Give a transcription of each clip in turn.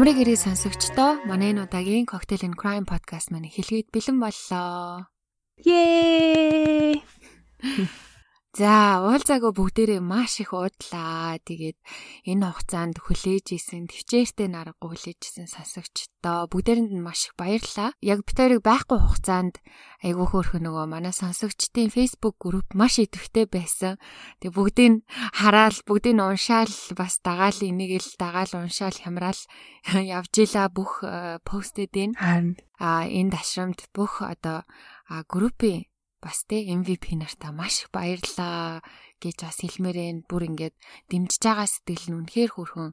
Ямрыг ирээ сонсогчдоо манай энэ удаагийн Cocktail and Crime podcast маань хэлгээд бэлэн боллоо. Yay! За уулзаагүй бүгдээрээ маш их уудлаа. Тэгээд энэ хугацаанд хүлээж исэн төвчээртэй наргагүй хүлээж исэн сонсогчдоо бүгдээрэнд нь маш их баярлалаа. Яг битэрийг байхгүй хугацаанд айгүй хөөрхөн нөгөө манай сонсогчдын Facebook групп маш идэвхтэй байсан. Тэгээд бүгдийг хараал, бүгдийг уншаал бас дагаал энийг л дагаал уншаал хямраал явж ила бүх э, постэд энэ. А энэ ташрамд бүх одоо группийн бас те MVP нартаа маш их баярлаа гэж бас хэлмээрэн бүр ингээд дэмжиж байгаа сэтгэл нь үнэхээр хөрхөн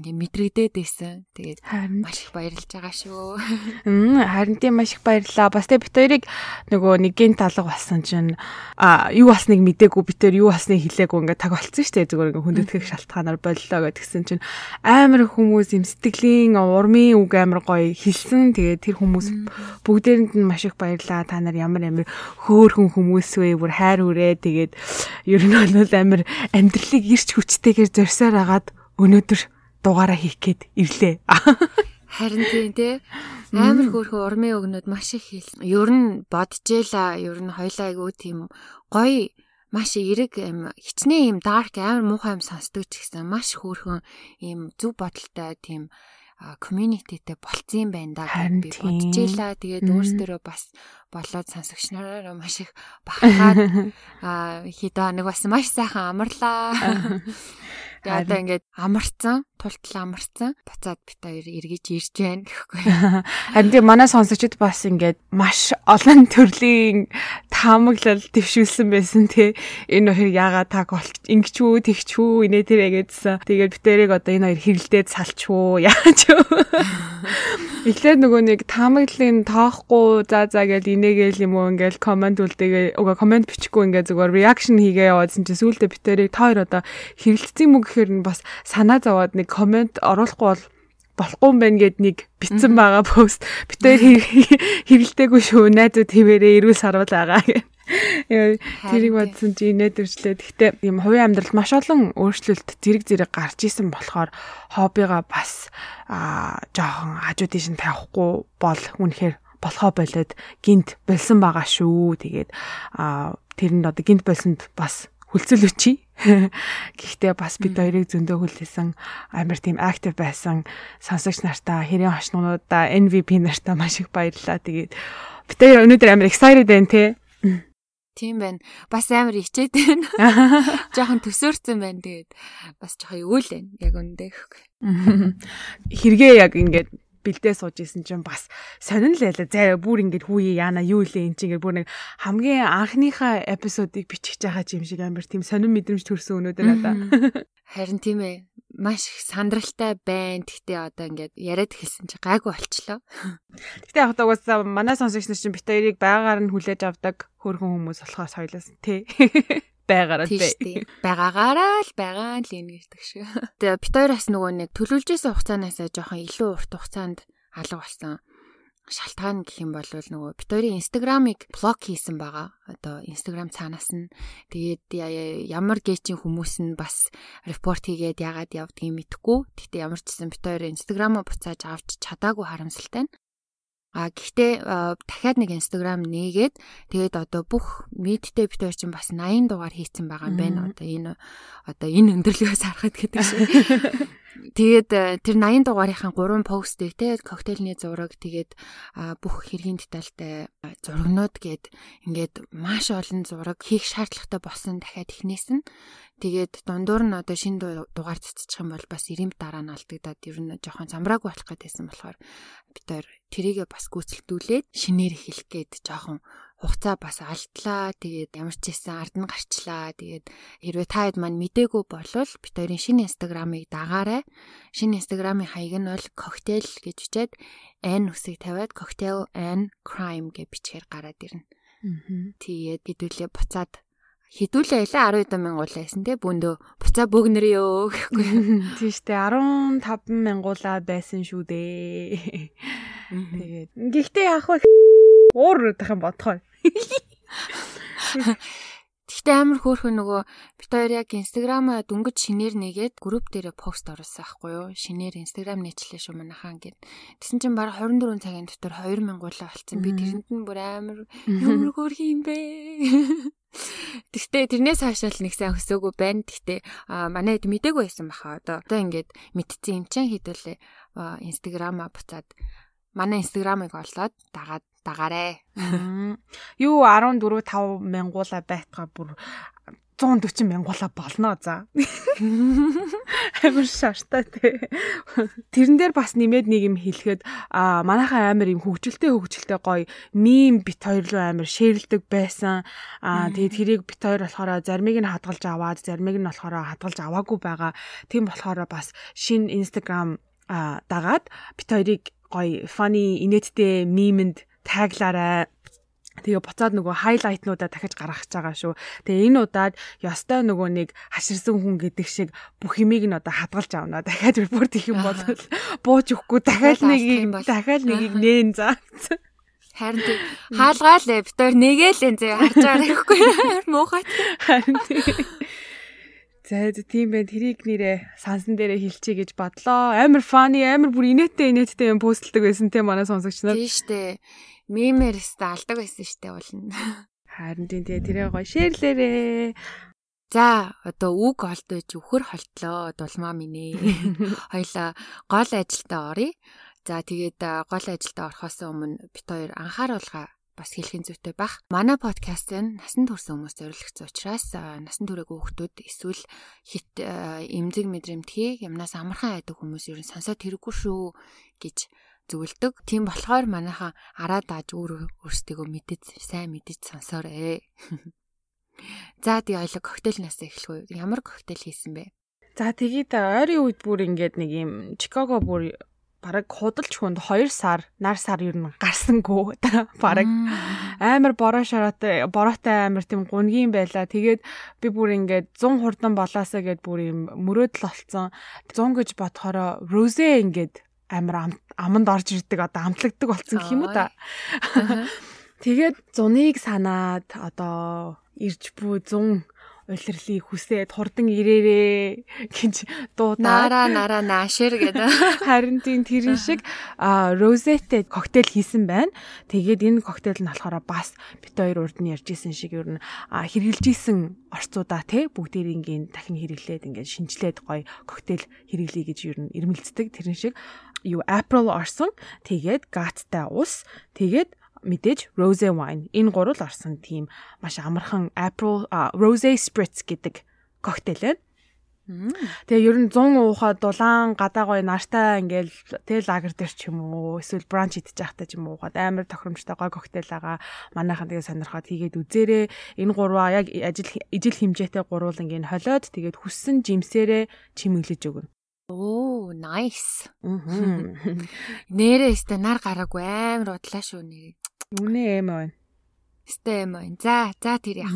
ингээд мэдрэгдээд байсан. Тэгээд маш их баярлж байгаа шүү. Мм харин тийм маш их баярлаа. Бас тэг бит хоёрыг нөгөө нэгэн талга болсон чинь а юу басныг мдээгүй бит хоёр юу басныг хэлээгүй ингээд таг болцсон шүү дээ. Зүгээр ингээд хүндэтгэх шалтгаанаар боллоо гэдгсэн чинь амар хүмүүс юм сэтгэлийн урмын үг амар гоё хэлсэн. Тэгээд тэр хүмүүс бүгдээрэнд нь маш их баярлаа. Та нар ямар амар хөөхөн хүмүүс вэ? Бүр хайр үрээ. Тэгээд ер нь бол амар амьдралыг ирч хүчтэйгээр зорьсоор агаад өнөөдөр дугаараа хийх гээд ирлээ. Харин тийм те амар хөөрхөн урмын өгнөд маш их хэл. Ер нь боджээла, ер нь хоёлаа айгуу тийм гоё маш эрэг юм хичнээн юм дарк амар муухай юм сонсдог ч гэсэн маш хөөрхөн юм зөв бодолтой тийм communityтэй болцсон юм байна да гэж би бодчихлаа. Тэгээд өөрсдөө бас болоод сонсогч нараараа маш их бахаад а хидаа нэг бас маш сайхан амарлаа. Тэгээд одоо ингээд амарцсан, тултал амарцсан. Буцаад бит хоёр эргэж ирж байна гэхгүй. Харин тийм манай сонсогчид бас ингээд маш олон төрлийн таамаглал дэвшүүлсэн байсан тий. Энэ хоёр яагаад болч ингэч үү, тэгч үү, инээ тэрэ гэдсэн. Тэгээд битэрийг одоо энэ хоёр хэрэлдээд салч уу, яаж юу. Эхлээд нөгөө нэг таамаглалын тоохгүй за за гэж инээгээл юм уу ингээл комент үлдээгээ уга комент бичихгүй ингээ зүгээр реакшн хийгээ яваадсэн чинь сүүлдээ битэрийг та хоёр одоо хэрэлдсэн юм гэхээр нь бас санаа зовоод нэг комент оруулахгүй бол болохгүй юм байна гэд нэг битсэн байгаа пост битээр хэрэлдээгүй шүү найзууд хэвээрээ эрүүл саруул байгаа гэх. Тэрийг бодсон чи инээдэрчлээ. Гэхдээ юм хувийн амьдралд маш олон өөрчлөлт зэрэг зэрэг гарч исэн болохоор хоббигаа бас аа жоохон хажуудын шин тавихгүй бол үнэхээр болохоо болоод гинт болсон байгаа шүү. Тэгээд аа тэр нь одоо гинт болсонд бас хүлцэл өчий. Гэхдээ бас бид хоёрыг зөндөө хүлээсэн амар тийм актив байсан сонсогч нартаа хэрийн хошнуудаа MVP нартаа маш их баярлалаа. Тэгээд бид хоёр өнөөдөр амар excited байна те. Тийм байна. Бас амар ичээд байна. Жохон төсөөрцөн байна. Тэгээд бас жоохон өвөл байна. Яг үндэ. Хэрэгээ яг ингээд бэлдээ сууж исэн чинь бас сонин л байлаа. Заа бүр ингэж хүүе яана юу лээ эн чинь ингэ бүр нэг хамгийн анхныхаа эпизодыг бичих жагаа юм шиг амар тийм сонин мэдрэмж төрсөн өнөөдөр надаа. Харин тийм ээ. Маш их сандралтай байна. Гэхдээ одоо ингээд яриад хэлсэн чи гайгүй болчлоо. Гэхдээ яг одоо угаасаа манай сонсогч нар чинь бит хоёрыг байгаар нь хүлээж авдаг хөөрхөн хүмүүс болохоос хоёлаас тий байгаараа тий. Байгаагаараа л байгаа л энэ гэдэг шиг. Тэгээ бит хоёроос нөгөө нэг төлөвлөжсэн хугацаанаас жоохон илүү урт хугацаанд алга болсон шалтгаан гэх юм бол нөгөө бит хоёрын инстаграмыг блок хийсэн байгаа. Одоо инстаграм цаанаас нь тэгээд ямар гэйчийн хүмүүс нь бас репорт хийгээд яагаад явдгийг мэдэхгүй. Гэхдээ ямар ч гэсэн бит хоёр инстаграмаа буцааж авч чадаагүй харамсалтай нь. А гэхдээ дахиад нэг Instagram нээгээд тэгээд одоо бүх нийтдээ бид хоёр чинь бас 80 дугаар хийцэн байгаа юм байна. Одоо энэ одоо энэ өндөрлөгөөс харахад гэдэг шиг. Тэгээд тэр 80 дугаарынхаа 3 постыг те коктейльний зураг тэгээд бүх хэргийн детальтай зурагнууд гээд ингээд маш олон зураг хийх шаардлагатай болсон дахиад ихнээс нь тэгээд дундуур нь одоо шинэ дугаар цэцчих юм бол бас ирэм дараа нь алдагдаад ер нь жоохон замраагүй болох гэдээсэн болохоор бид тэр тэрийгэ бас гүйцэлдүүлээд шинээр эхлэх гээд жоохон хугацаа бас алдлаа. Тэгээд ямар ч хэсэн ард нь гарчлаа. Тэгээд хэрвээ та хэд маань мдээгүй болвол хоёрын шинэ инстаграмыг дагаарай. Шинэ инстаграмын хаяг нь бол cocktail гэж бичээд n үсэг тавиад cocktail and crime гэж бичгээр гараад ирнэ. Тэгээд хэдүүлээ буцаад хідүүлээ ялаа 12 мянгуулаа байсан те бүндөө буцаа бөгнөр ёо гэхгүй. Тийм штэ 15 мянгуулаа байсан шүү дээ. Тэгээд гэхдээ яах вэ уур өгөх юм бодхоо. Гэхдээ амар хөөрхөн нөгөө бит хоёр яг инстаграмаа дүнгэж шинээр нэгээд групп дээрээ пост оруулсан байхгүй юу? Шинээр инстаграм нээчлээ шүү манайхаа гэд. Тэсэн чинь баг 24 цагийн дотор 2000 гуулаа болцсон. Би тэрэнд нь бүр амар ямар хөөрхөн юм бэ? Тэгтээ тэрнээс хаашаал нэг сайн өсөөгүй байна. Тэгтээ манайд мдээгүй байсан баха. Одоо одоо ингээд мэдсэн юм чинь хэдүүлээ инстаграмаа буцаад манай инстаграмыг олоод дагаад дагаарэ. Юу 14 5 мянгуула байтгаа бүр 140 мянгуула болно за. Амар шаартаа тий. Тэрэн дээр бас нэмээд нэг юм хэлэхэд а манайхаа амар юм хөвгөлтэй хөвгөлтэй гоё мим бит хоёр руу амар шеэрлдэг байсан. А тэгээд тэрийг бит хоёр болохоор зармиг нь хадгалж аваад зармиг нь болохоор хадгалж аваагүй байгаа. Тийм болохоор бас шин Instagram а дагаад бит хоёрыг гоё funny инээдтэй мимэнд таглаарай Тэгээ буцаад нөгөө хайлайтнуудаа дахиж гаргаж байгаа шүү. Тэгээ энэ удаад ёстой нөгөө нэг хаширсан хүн гэдэг шиг бүх юмыг нь одоо хадгалж авна. Дахиад репорт хийх юм бол бууж өгөхгүй дахиад нэгийг дахиад нэгийг нээн за. Харин тийм хаалгаал битээр нэгээл энэ зэ харж байгаа гэхгүй муухай. Харин тийм. За тийм байх тэрийг нэрээ сансан дээрээ хэлчихье гэж бодлоо. Амар фаны амар бүр инээдтэй инээдтэй юм постэлдэг байсан те манай сонсогч нар. Тийм штэ мемерс алдаг байсан штэ болно. Харин тийм тэгээ тэрээ гоё шеэрлээрээ. За одоо үг олдож өхөр холтлоо дулмаа минь ээ. Хоёлаа гол ажилдаа оръё. За тэгээд гол ажилдаа орохоос өмнө бит хоёр анхааруулга бас хэлхийн зүйтэй бах. Манай подкаст нь насан турш хүмүүс зориулагдсан учраас насан туршиг хүүхдүүд эсвэл хит эмзэг мэдрэмтгий юмнаас амархан айдаг хүмүүс ер нь сонсоод хэрэггүй шүү гэж зөвлөдөг. Тийм болохоор манайхан араа дааж өөр өөрсдийгөө мэдэж сайн мэдэж сонсоорой. За тий ойлог коктейлнаас эхлэх үү? Ямар коктейл хийсэн бэ? За тэгээд ойрын үед бүр ингээд нэг юм Чикаго бүр бараг худалч хүнд 2 сар, нар сар ер нь гарсангүй. Бараг амар бороо шараатай, бороотой амар тийм гунгийн байла. Тэгээд би бүр ингээд 100 хурдан болоосаа гэд бүр юм мөрөөдөл олцсон. 100 гэж бодохороо розе ингээд амар аманд орж ирдэг одоо амтлагдаг болсон гэх юм уу та. Тэгээд зуныг санаад одоо ирж бүү 100 улирлыг хүсээд хурдан ирээрээ гэж дуудаа. Нара нара наашэр гэдэг. Харин тийм тэрэн шиг розеттэй коктейл хийсэн байна. Тэгээд энэ коктейл нь болохоор бас бит хоёр урд нь ярьж исэн шиг ер нь хэрэгжилж исэн орцуудаа те бүгдээрийн дахин хэрэглээд ингээд шинжилээд гоё коктейл хэрэглэе гэж ер нь ирмэлцдэг. Тэрэн шиг юу April орсон. Тэгээд гаттай ус. Тэгээд мэдээж rose wine энэ гурвал орсон тийм маш амархан April rose spritz гэдэг коктейл байна. Тэгээ ер нь 100 уухад дулаан гадаа гой нартай ингээл тэл лагер дээр ч юм уу эсвэл бранч идчих байхдаа ч юм уу амар тохиромжтой гой коктейл байгаа манайхан тэгээ сонирхоод хийгээд үзээрээ энэ гурваа яг ажил ижил хэмжээтэй гурвал ингээд холиод тэгээд хүссэн жимсээрээ чимэглэж өгнө. Оо, nice. Нэрээ өстө нар гараагүй амар удлаа шүү нэрээ. Үнэ эм байна. Стэм байна. За, за тэр яг.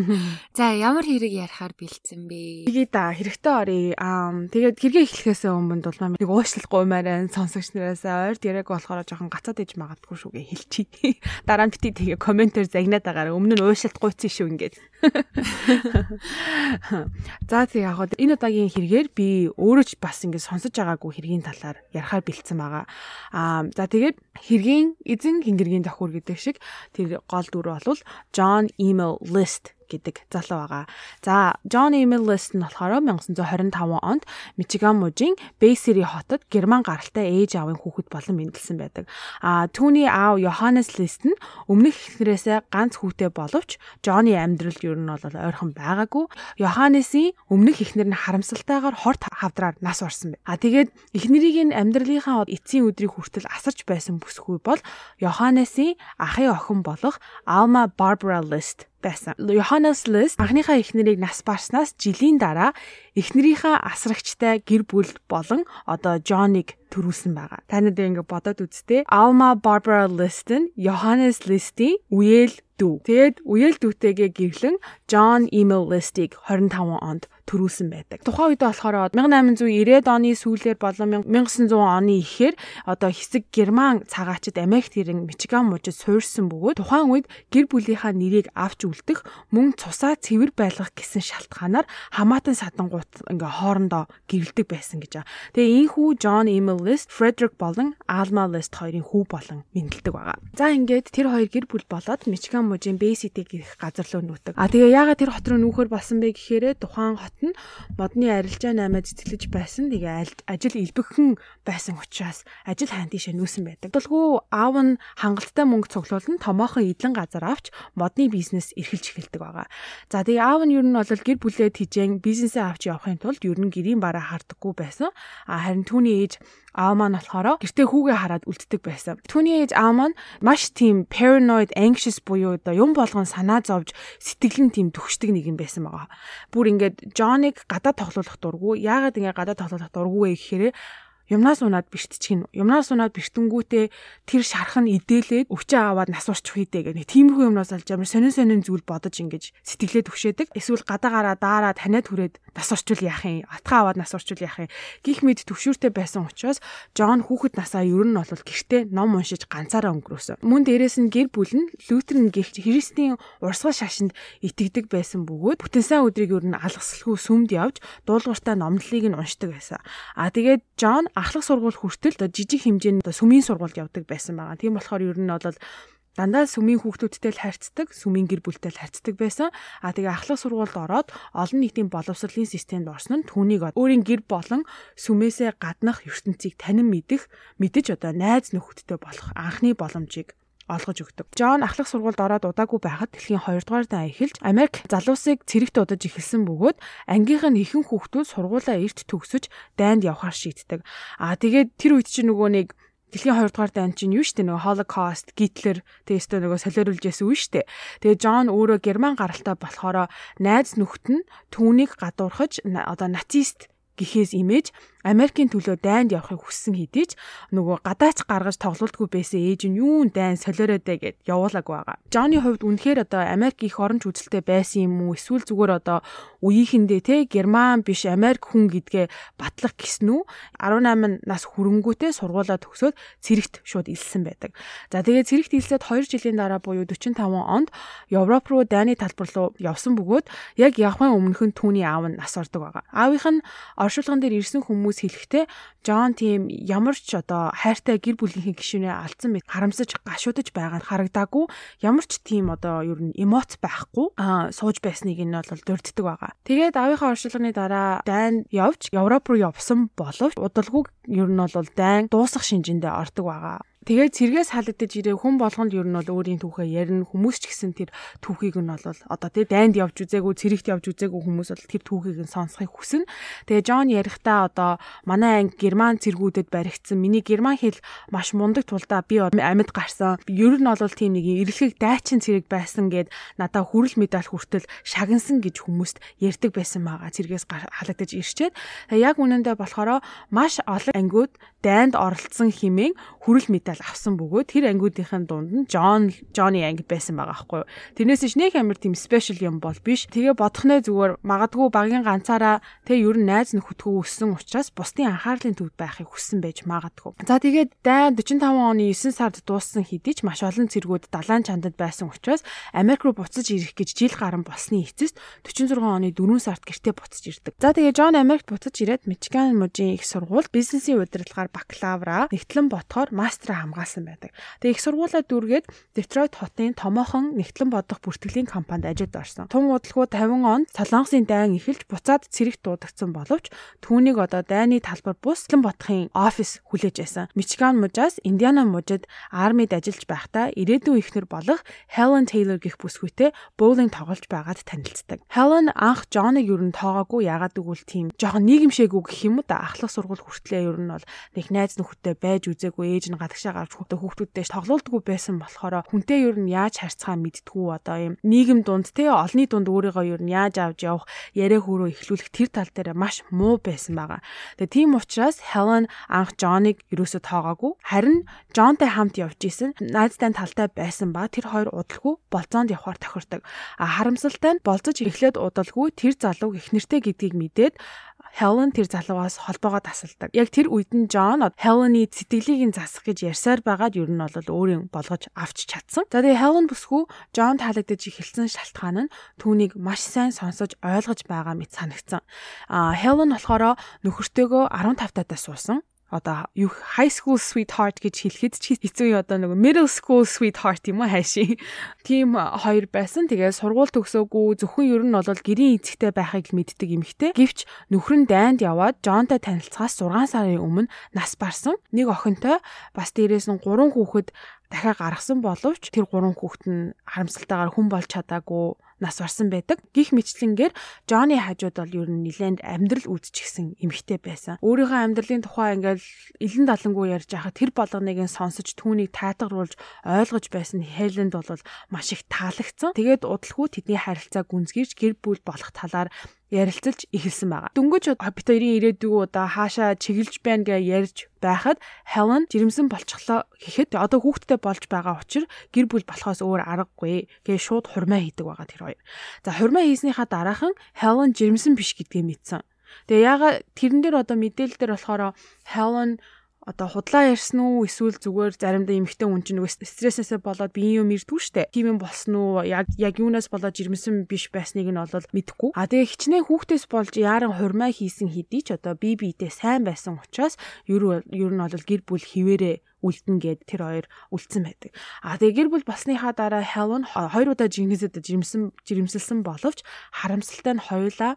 За, ямар хэрэг ярихаар бэлдсэн бэ? Тэгээ да, хэрэгтэй оръё. Аа, тэгээд хэрэгээ эхлэхээс өмнө бол нэг уушлахгүй маарай сонсогч нараас ойрд яриаг болохоор жоохон гацаад иж магадгүй шүүгээ хэлчихье. Дараа нь бити тэгээ комментээр загнаад байгаараа өмнө нь уушлахгүйцэн шүү ингээд. За тэг яг хоо энэ удаагийн хэрэгээр би өөрөө ч бас ингэ сонсож байгаагүй хэргийн талаар ярихаар бэлдсэн байгаа. Аа за тэгээд хэргийн эзэн хингэргийн давхур гэдэг шиг тэр гол дүр бол John Email List гэдэг залуу байгаа. За, John Emil List нь болохоор 1925 онд Мичиган мужийн Бэйсери хотод герман гаралтай ээж аавын хүүхэд болон мэндэлсэн байдаг. А түүний аав Йоханнес Лист нь өмнөх эхнэрээсээ ганц хүүтэй боловч Джонни амьдралд ер нь бол ойрхон байгаагүй. Йоханнесийн өмнөх эхнэр нь харамсалтайгаар хорт хавдраар нас орсон байна. А тэгээд эхнэрийн амьдралынхаа эцсийн өдрийг хүртэл асарч байсан бүсгүй бол Йоханнесийн ахын охин болох Alma Barbara List байсан. Johannes List анхныхаа эхнэрийг нас барснаас жилийн дараа эхнэрийнхээ асрагчтай гэр бүл болон одоо Джоныг төрүүлсэн байгаа. Танад ингээ бодоод үзтээ. Alma Barbara Liston, Johannes Listi, Uyel дүү. Тэгээд үеэл дүүтэйгээ гэрлэн John Emil Listig 25 онд төрүүлсэн байдаг. Тухайн үед болохоор 1890-ад оны сүүлээр болон 1900 оны ихээр одоо хэсэг герман цагаачд Америкт ирэн Мичиган мужид суурьсан бөгөөд тухайн үед гэр бүлийнхаа нэрийг авч үлдэх мөн цусаа цэвэр байлгах гэсэн шалтгаанаар хамаатан садангууд ингээ хоорондоо гэрэлдэг байсан гэж байгаа. Тэгээ энэ хүү John Emil List, Frederick болон Alma List хоёрын хүү болон мэдлдэг байгаа. За ингээд тэр хоёр гэр бүл болоод Мичиган мужийн Bay City гэх газар руу нүүдэг. А тэгээ яагаад тэр хот руу нүүхөр болсон бэ гэхээр тухайн хот нь модны арилжаа наймаа цэцгэлж байсан. Тэгээ ажил илбэгхэн байсан учраас ажил хаан тийшээ нүүсэн байдаг. Тулгуу аав нь хангалттай мөнгө цуглуулна томоохон эдлэн газар авч модны бизнес эрхэлж эхэлдэг байгаа. За тэгээ аав нь ер нь бол гэр бүлээ тижэн бизнесээ авч явахын тулд ер нь гэрийн бараа хардаггүй байсан. А харин түүний ээж аав маань болохоор гэртээ хүүгээ хараад үлддэг байсан. Түүний ээж аав маань маш тийм paranoid anxious буюу одоо юм болгон санаа зовж сэтгэл нь тийм төгшдөг нэг юм байсан байгаа. Бүр ингээд Джоныг гадаад тоглуулах дурггүй. Яагаад ингээд гадаад тоглуулах дурггүй вэ гэхээр юмнаас унаад бэртчихин юмнаас унаад бэртэнгүүтээ тэр шарах нь идээлээд өвчөө аваад нас урчих хийдэ гэх нэг тиймэрхүү юмнаас алж амар сонин сонин зүйл бодож ингэж сэтгэлээ төвшөөдөг эсвэл гадаагаараа даараа таниад хүрээд нас орчвол яах юм? Атгаа аваад нас орчвол яах юм? Гих мэд төвшүүртэй байсан учраас Джон хүүхэд насаа ер нь бол гэртээ ном уншиж ганцаараа өнгөрөөсөн. Мөн дээрэс нь гэр бүл нь Лютерн гихч Христийн урсгал шашинд итгэдэг байсан бөгөөд бүтэн сайн өдрийг ер нь алгасалгүй сүмд явж дуулууртай номлолыг нь уншдаг байсан. А тэгээд Джон ахлах сургууль хүртэл жижиг хэмжээний сүмийн сургуульд явдаг байсан байгаа. Тийм болохоор ер нь бол дандаа сүмийн хүүхдүүдтэй л харьцдаг, сүмийн гэр бүлтэй л харьцдаг байсан. А тэгээ ахлах сургуульд ороод олон нийтийн боловсролын системд орсон нь түүнийг өөрийн гэр болон сүмээсээ гаднах ертөнцийг танин мэдэх, мэдэж одоо найз нөхөдтэй болох анхны боломжийг олгож өгдөг. Джон ахлах сургуульд ороод удаагүй байхад дэлхийн 2 дугаар дан эхэлж Америк залуусыг цэрэгт удаж эхэлсэн бөгөөд ангийнх нь ихэнх хүүхдүүд сургуулаа эрт төгсөж дайнд явхаар шийддэг. Аа тэгээд тэр үед чинь нөгөө нэг Дэлхийн 2 дугаар дайнд чинь юу штэ нөгөө Holocaust, Гитлер тестөө нөгөө солиоруулж ясан үү штэ. Тэгээ Джон өөрөө герман гаралтай болохоор найз нөхд нь түүнийг гадуурхаж одоо нацист гэхээс имэж Америкийн төлөө дайнд явахыг хүссэн хэдий ч нөгөө гадаач гаргаж тоглолтгүй байсан ээж нь юун дайн солиоройдэ гэд явуулаг байгаа. Джонны хувьд үнэхээр одоо Америк их оронч үзэлтэй байсан юм уу? Эсвэл зүгээр одоо үеийнхэндээ те Герман биш Америк хүн гэдгээ батлах гисэн үү? 18 нас хүрэнгүүтээ сургуулаа төгсөөд цэрэгт шууд илсэн байдаг. За тэгээ цэрэгт илсээд 2 жилийн дараа буюу 45 онд Европ руу дайны талбар руу явсан бөгөөд яг явахын өмнөх нь түүний аав нь нас ордог байгаа. Аавынх нь оршуулган дээр ирсэн хүмүүс хүмүүс хэлэхдээ Джон тийм ямар ч одоо хайртай гэр бүлийнхээ гишүүнээ алдсан мэт харамсаж гашуудж байгаа нь харагдаагүй ямар ч тийм одоо ер нь эмоц байхгүй аа сууж байсныг нь бол дурддаг байгаа. Тэгээд аавынхаа оршуулганы дараа дайн явж Европ руу явсан боловч удалгүй ер нь бол дайн дуусах шинжиндээ ордог байгаа. Тэгээд цэргээс халагдаж ирээ хүн болгонд ер нь бол өөрийн түүхээ ярина хүмүүс ч гэсэн тэр түүхийг нь бол одоо тий дайнд явж үзээгүй цэрэгт явж үзээгүй хүмүүс бол тэр түүхийг нь сонсохыг хүснэ. Тэгээ Джон ярихдаа одоо манай анги герман цэргүүдэд баригдсан миний герман хэл маш мундаг тулдаа би амьд гарсан. Ер нь бол тийм нэг эрэлхэг дайчин цэрэг байсан гэд надаа хүрэл медаль хүртэл шагнасан гэж хүмүүст ярьдаг байсан байгаа. Цэргээс халагдаж ирчээд яг үнэндээ болохоор маш олон ангиуд дайнд оролцсон химэн хүрэл медаль авсан бөгөөд тэр ангиудынхын дунд нь Джон Джонни анги байсан байгаа байхгүй юу. Тэрнээс ч нэг амар тийм спешиал юм бол биш. Тэгээ бодохнээ зүгээр магадгүй багийн ганцаараа тэгээ ер нь найз нөхөдгөө өссөн учраас бусдын анхаарлын төвд байхыг хүссэн байж магадгүй. За тэгээд дайн 45 оны 9 сард дууссан хэдий ч маш олон цэргүүд далайн чандад байсан учраас Америк руу буцаж ирэх гэж жил гарan болсны эцэст 46 оны 4 сард гэртээ буцаж ирдэг. За тэгээ Джон Америкт буцаж ирээд Мичиган мужийн их сургуульд бизнесийн удирдлагаар бакалавра, нэгтлэн ботхоор мастера хамгаалсан байдаг. Тэгээ их сургуулаа дүүргээд Детройт хотын томоохон нэгтлэн бодох бүртгэлийн компанид ажилд орсон. Тун удалгүй 50 онд Солонгосын дайн эхэлж буцаад цэрэгт дуудагдсан боловч түүнийг одоо дайны талбар бус нэгтлэн бодохын офис хүлээж байсан. Мичиган мужаас Индиана мужид армид ажиллаж байхдаа ирээдүйн ихнэр болох Helen Taylor гэх бүсгүйтэй боулинг тоглож байгаад танилцдаг. Helen анх Джоныг ер нь тоогоогүй ягаад гэвэл тийм жоохон нийгэмшээгүй гэх юм уу да ахлах сургууль хүртлээр ер нь бол их найз нөхөдтэй байж үзээгүй ээж нь гадагшаа гарч хүүхдүүдтэй тоглоулдаггүй байсан болохоор хүнтэй ер нь яаж харьцахаа мэдтгүү одоо юм нийгэм дунд те олны дунд өөрийгөө ер нь яаж авч явах яриа хөрөө эхлүүлэх тэр тал дээр маш муу байсан байгаа. Тэгээ тийм учраас Helen анх John-ыг ерөөсө тоогоогүй. Харин John-тай хамт явж исэн найзтай талтай байсан ба тэр хоёр удалгүй болцоонд явхаар тохирдог. А харамсалтай нь болцож эхлээд удалгүй тэр залууг их нэртэй гэдгийг мэдээд Helen тэр залуугаас холбоогоо тасалдаг. Яг тэр үед нь John Helen-ий сэтгэлийг нь засах гэж ярьсаар байгаад ер нь бол өөрийн болгож авч чадсан. За тэгээ Helen бүсгүй John таалагдаж эхэлсэн шалтгаан нь түүнийг маш сайн сонсож ойлгож байгаа мэт санагдсан. А Helen болохоор нөхөртөөгөө 15 татаа суусан одоо юу high school sweetheart гэж хэлэхэд ч хэцүү одоо нэг middle school sweetheart юм уу хайшин. Тим хоёр байсан. Тэгээ сургууль төгсөөгүй зөвхөн ер нь бол гэрийн эцэгтэй байхыг мэддэг эмэгтэй. Гэвч нөхөр нь дайнд яваад Джонтой танилцахаас 6 сарын өмнө нас барсан. Нэг охинтой бас дээрээс нь 3 хүүхэд дахиад гаргасан боловч тэр 3 хүүхэд нь харамсалтайгаар хүн болж чадаагүй нас барсан байдаг. Гих мэтлэнгээр Джонни хажууд бол ер нь нилээнд амьдрал үүдчихсэн эмэгтэй байсан. Өөрийнхөө амьдралын тухай ингээл илэн далангуу ярьж байхад тэр болгоныг нь сонсож түүнийг таатгаруулж ойлгож байсан Хелэнд бол маш их таалагдсан. Тэгээд удалгүй тэдний харилцаа гүнзгийж гэр бүл болох талаар ярилцаж эхэлсэн байгаа. Дөнгөж бит хоёрын ирээдүг удаа хаашаа чиглэж байна гэж ярьж байхад Helen жирэмсэн болчихлоо гэхэд одоо хүүхдтэй болж байгаа учраас гэр бүл болохоос өөр аргагүй гэж шууд хурмаа хийдэг байгаа тэр хоёр. За хурмаа хийснийхаа дараахан Helen жирэмсэн биш гэдгээ мэдсэн. Тэгээ яага тэрэн дээр одоо мэдээлэл дээр болохоор Helen одоо худлаа ярьсан уу эсвэл зүгээр заримдаа эмхтэй хүн чинь нөгөө стрессээсээ болоод биеийн юм ирдгүү штэ. Тийм юм болсон уу? Яг яг юунаас болоод жирэмсэн биш байсныг нь олол мэдэхгүй. А тэгээ хичнээн хүүхдээс болж яаран хурмаа хийсэн хэдий ч одоо бие биедээ сайн байсан учраас ер ер нь бол гэр бүл хിവэрэ үлдэн гэд тэр хоёр үлдсэн байдаг. А тэгээ гэр бүл болсныхаа дараа Helen хоёр удаа жинхэнэсэд жирэмсэн жирэмсэлсэн боловч харамсалтай нь хоёулаа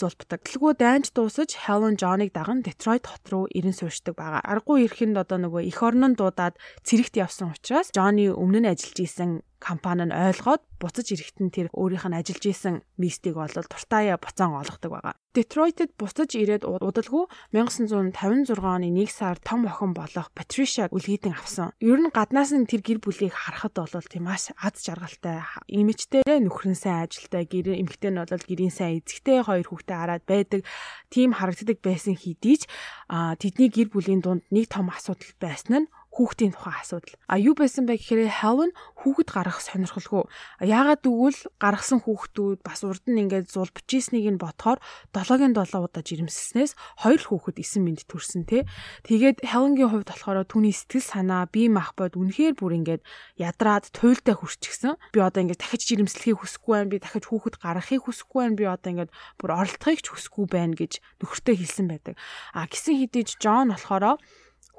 зулбдаг. Дэлгүү дайнч дуусаж Helen John-ыг даган Detroit хот руу ирэн суурьшдаг байгаа. Аргагүй ирэхэд одоо нөгөө эх орнон дуудаад цэрэгт явсан учраас Johnny өмнө нь ажиллаж исэн компани нь ойлгоод буцаж ирэхэд нь тэр өөрийнх нь ажиллаж исэн мистийг бол туртаая буцаан олгодог байгаа. Детройтед буцаж ирээд удалгүй 1956 оны 1 сар том охин болох Патришаг үлгийдэн авсан. Ер нь гаднаас нь тэр гэр бүлийг харахад бол тийм маш аз жаргалтай, имижтэй, нөхрөн сайн ажилтай, гэр эмэгтэй нь бол гэрийн сайн эзэгтэй хоёр хүүхдээ хараад байдаг. Тийм харагддаг байсан хэдий ч тэдний гэр бүлийн дунд нэг том асуудал байсан нь хүүхдийн тухайн асуудал. А юу байсан бэ гэхээр Helen хүүхэд гаргах сонирхолгүй. Яагаад гэвэл гаргасан хүүхдүүд бас урд нь ингээд зулбж ийснийг нь ботхоор 7-гийн 7 удаа жирэмсснээс хоёр хүүхэд эсэн мэд төрсөн те. Тэгээд Helen-гийн хувьд болохоор түүний сэтгэл санаа, бие махбод үнэхээр бүр ингээд ядраад туйлдаа хүрчихсэн. Би одоо ингээд дахиж жирэмслэхийг хүсэхгүй байна. Би дахиж хүүхэд гаргахыг хүсэхгүй байна. Би одоо ингээд бүр оролдохыг ч хүсэхгүй байна гэж нөхөртөө хэлсэн байдаг. А гисэн хэдий Джон болохоор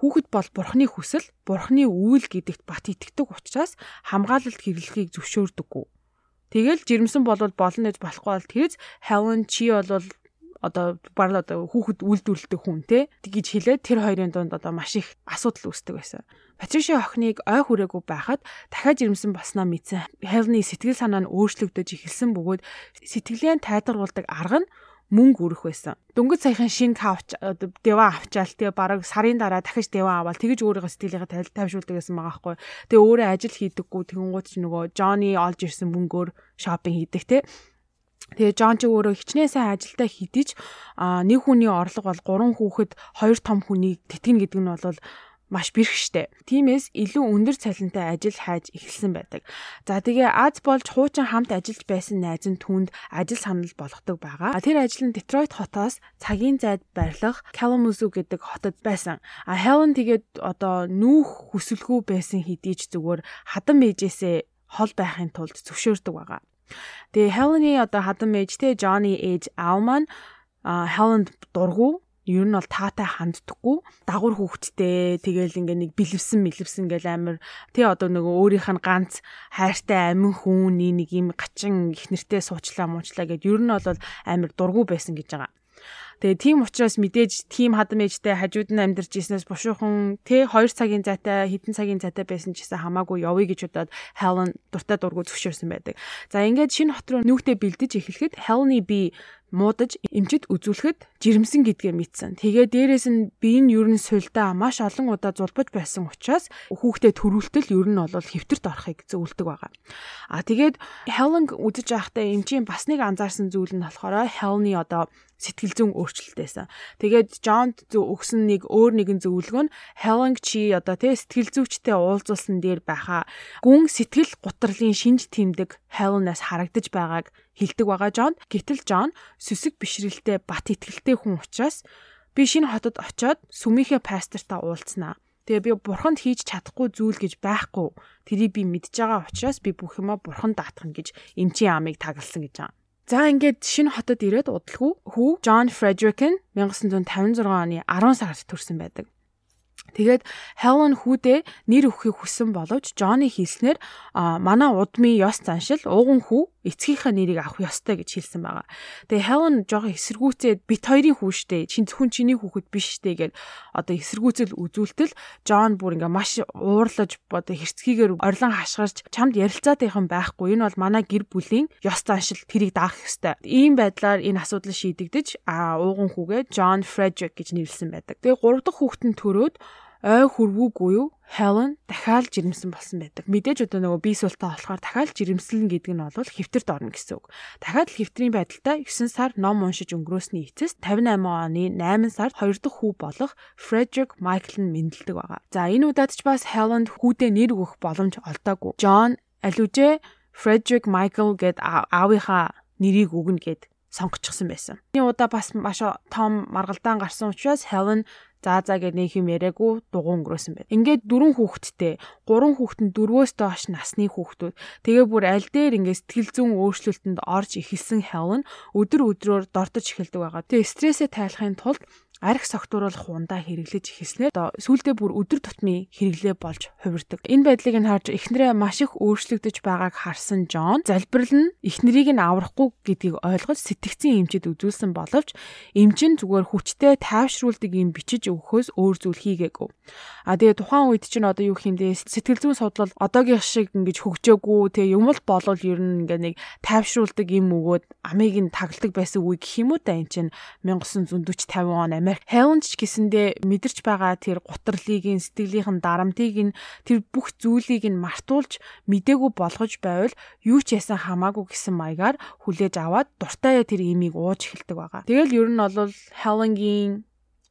Хүүхэд бол бурхны хүсэл, бурхны үйл гэдэгт бат итгэдэг учраас хамгаалалт хэрэглэхийг зөвшөөрдөггүй. Тэгэл жирэмсэн болвол болно гэж болохгүй бол тэгж Helen чи бол одоо барал одоо хүүхэд үйлдвэрлэдэг хүн те гэж хэлээд тэр хоёрын дунд одоо маш их асуудал үүсдэг байсан. Патриши охиныг ой хүрээгүй байхад дахиад жирэмсэн болсноо мэдсэн. Хелны сэтгэл санаа нь өөрчлөгдөж эхэлсэн бөгөөд сэтгэлээ тайдаргуулдаг арга нь мөнгө өрөх байсан. Дөнгөж саяхан шинэ кавч дэва авчаал тэгээ бараг сарын дараа дахиж дэва аваад тэгэж өөрийнхөө сэтгэлийнхээ тайвшруулдаг гэсэн байгаа байхгүй. Тэгээ өөрөө ажил хийдэггүй тэгэнгუთ ч нөгөө Johnny олж ирсэн мөнгөөр шопинг хийдэг те. Тэгээ Жон ч өөрөө хичнээн сайн ажилдаа хідэж а нэг хүний орлого бол 3 хүүхэд 2 том хүнийг тэтгэн гэдэг нь бол маш бэрхштэй. Тиймээс илүү өндөр цалинтай ажил хайж эхэлсэн байдаг. За тэгээ Аз болж хуучин хамт ажиллаж байсан найз нь түнд ажил санал болгодог байгаа. Тэр ажил нь Детройт хотоос цагийн зайд барилах Kalamazoo гэдэг хотод байсан. А Helen тэгээд одоо нүүх хүсэлгүй байсан хэдий ч зүгээр хадам ээжээсээ хол байхын тулд зөвшөөрдөг байгаа. Тэгээ Helen-ий одоо хадам ээжтэй Johnny ээж Alman Helen дургу ер нь бол таатай ханддаггүй дагуур хүүхдтэй тэгэл ингээ нэг бэлэвсэн мэлэвсэн гэл амир тий одоо нөгөө өөрийнх нь ганц хайртай амин хүн нэг юм гачин их нэртэй суучлаа муучлаа гэд ер нь бол амир дургу байсан гэж байгаа. Тэгээ тийм учраас мэдээж тийм хадам ээжтэй хажууд нь амьдарч ирснээс бушуухан тэ 2 цагийн зайтай хэдэн цагийн зайтай байсан ч гэсэн хамаагүй явъя гэж удаад Helen дуртай дургу зөвшөөрсөн байдаг. За ингээд шинэ хот руу нүүхтэй бэлдэж эхлэхэд Helen-ий би муудаж эмчит үзүүлэхэд жирэмсэн гэдгээ мэдсэн. Тэгээ дээрэс нь би энэ ер нь суйлдаа маш олон удаа зулбаж байсан учраас хүүхдээ төрүүлтэл ер нь бол хэвтэрт орохыг зөвлөдөг байгаа. А тэгээд Helen үзэж байхдаа эмчийн бас нэг анзаарсан зүйл нь болохоор Helen-ы одоо сэтгэл зүйн өөрчлөлтөөсөн. Тэгээд Джонд өгсөн нэг өөр нэгэн зөвлөгөө нь Helen чи одоо тий сэтгэл зүйчтэй уулзуулсан дээр байхаа гүн сэтгэл гутралын шинж тэмдэг Helen-аас харагдаж байгааг хэлдэг байгаа Джонд. Гэтэл Джон сүсэг бишрэлтэй бат итгэлтэй хүн учраас би шинэ хотод очиод сүмийнхээ пастортай уулзнаа. Тэгээ би бурханд хийж чадахгүй зүйл гэж байхгүй. Тэрийг би мэдж байгаа учраас би бүх юма бурханд даатгах гэж эмчийн амыг тагласан гэж байгаа. За ингээд шинэ хотод ирээд удалгүй хүү Frederick нь 1956 оны 10 сард төрсэн байдаг. Тэгээд Helen хүүдээ нэр өгөхийг хүссэн боловч Johnny хэлснээр манай удмын ёс заншил ууган хүү эцгийнхээ нэрийг авах ёстой гэж хэлсэн байгаа. Тэгээ Helen жоохон эсэргүүцээд бит хоёрын хүү штэ. Чин зөвхөн чиний хүүхэд биш штэ гэд одоо эсэргүүцэл үзүүлтэл John бүр ингээ маш уурлаж одоо хэрцгийгээр орлон хашгирч чамд ярилцаатайхан байхгүй. Энэ бол манай гэр бүлийн ёс заншил тэрийг даах ёстой. Ийм байдлаар энэ асуудал шийдэгдэж а ууган хүүгээ John Frederick гэж нэрлсэн байдаг. Тэгээ гурав дахь хүүхэд нь төрөөд ой хүрвүүгүй юу Helen дахиад жирэмсэн болсон байдаг. Мэдээж одоо нөгөө бие суултаа болохоор дахиад жирэмслэн гэдэг нь бол хэвтэрт орно гэсэн үг. Дахиад л хэвтрийн байдалтай 9 сар ном уншиж өнгөрөөсний эцэст 58 оны 8 сард хоёр дахь хүү болох Frederick Michael нь мэндэлдэг байгаа. За энэ удаад ч бас Helen хүүдээ нэр өгөх боломж олдоогүй. John алужээ Frederick Michael гэд аавынхаа нэрийг өгнө гэд сонгочихсон байсан. Энэ удаа бас маш том маргалдаан гарсан учраас Helen За за гэж нэг юм яриаггүй дугуун өнгөрөөсөн байна. Ингээд дөрвөн хүүхэдтэй, гурван хүүхэд нь дөрвөөс доош насны хүүхдүүд. Тэгээ бүр аль дээр ингээд сэтгэл зүйн өөрчлөлтөнд орж ихэлсэн Helen өдөр өдрөөр дортож эхэлдэг байгаа. Тэгээ стрессээ тайлахын тулд арх согтууруулах ундаа хэрэглэж эхэлснээр сүүлдээ бүр өдөр тутмын хэрэглээ болж хувирдаг. Энэ байдлыг нь харж эхнэрээ маш их өөрчлөгдөж байгааг харсан Джон залбирал нь эхнэрийг нь аврахгүй гэдгийг ойлгож сэтгцэн эмчэд үзүүлсэн боловч эмчин зүгээр хүчтэй тайвшруулдаг юм бичиж өгөхөөс өөр зүйл хийгээгүй. А тэгээ тухайн үед чинь одоо юу хиймдээ сэтгэл зүйн судлал одоогийн шиг ингэж хөгжөөгүй тэгээ юм л болол ер нь ингээ нэг тайвшруулдаг юм өгөөд амийг нь тагладаг байсан үе гэх юм уу та энэ чинь 1940 50 он Америк Америк хайванч гэсэндээ мэдэрч байгаа тэр гутралыг нь сэтгэлийнхэн дарамтыг нь тэр бүх зүйлийг нь мартуулж мдээгүй болгож байвал юу ч ясан хамаагүй гэсэн маягаар хүлээж аваад дуртай тэр имийг ууж эхэлдэг байгаа. Тэгэл ер нь бол Хеленгийн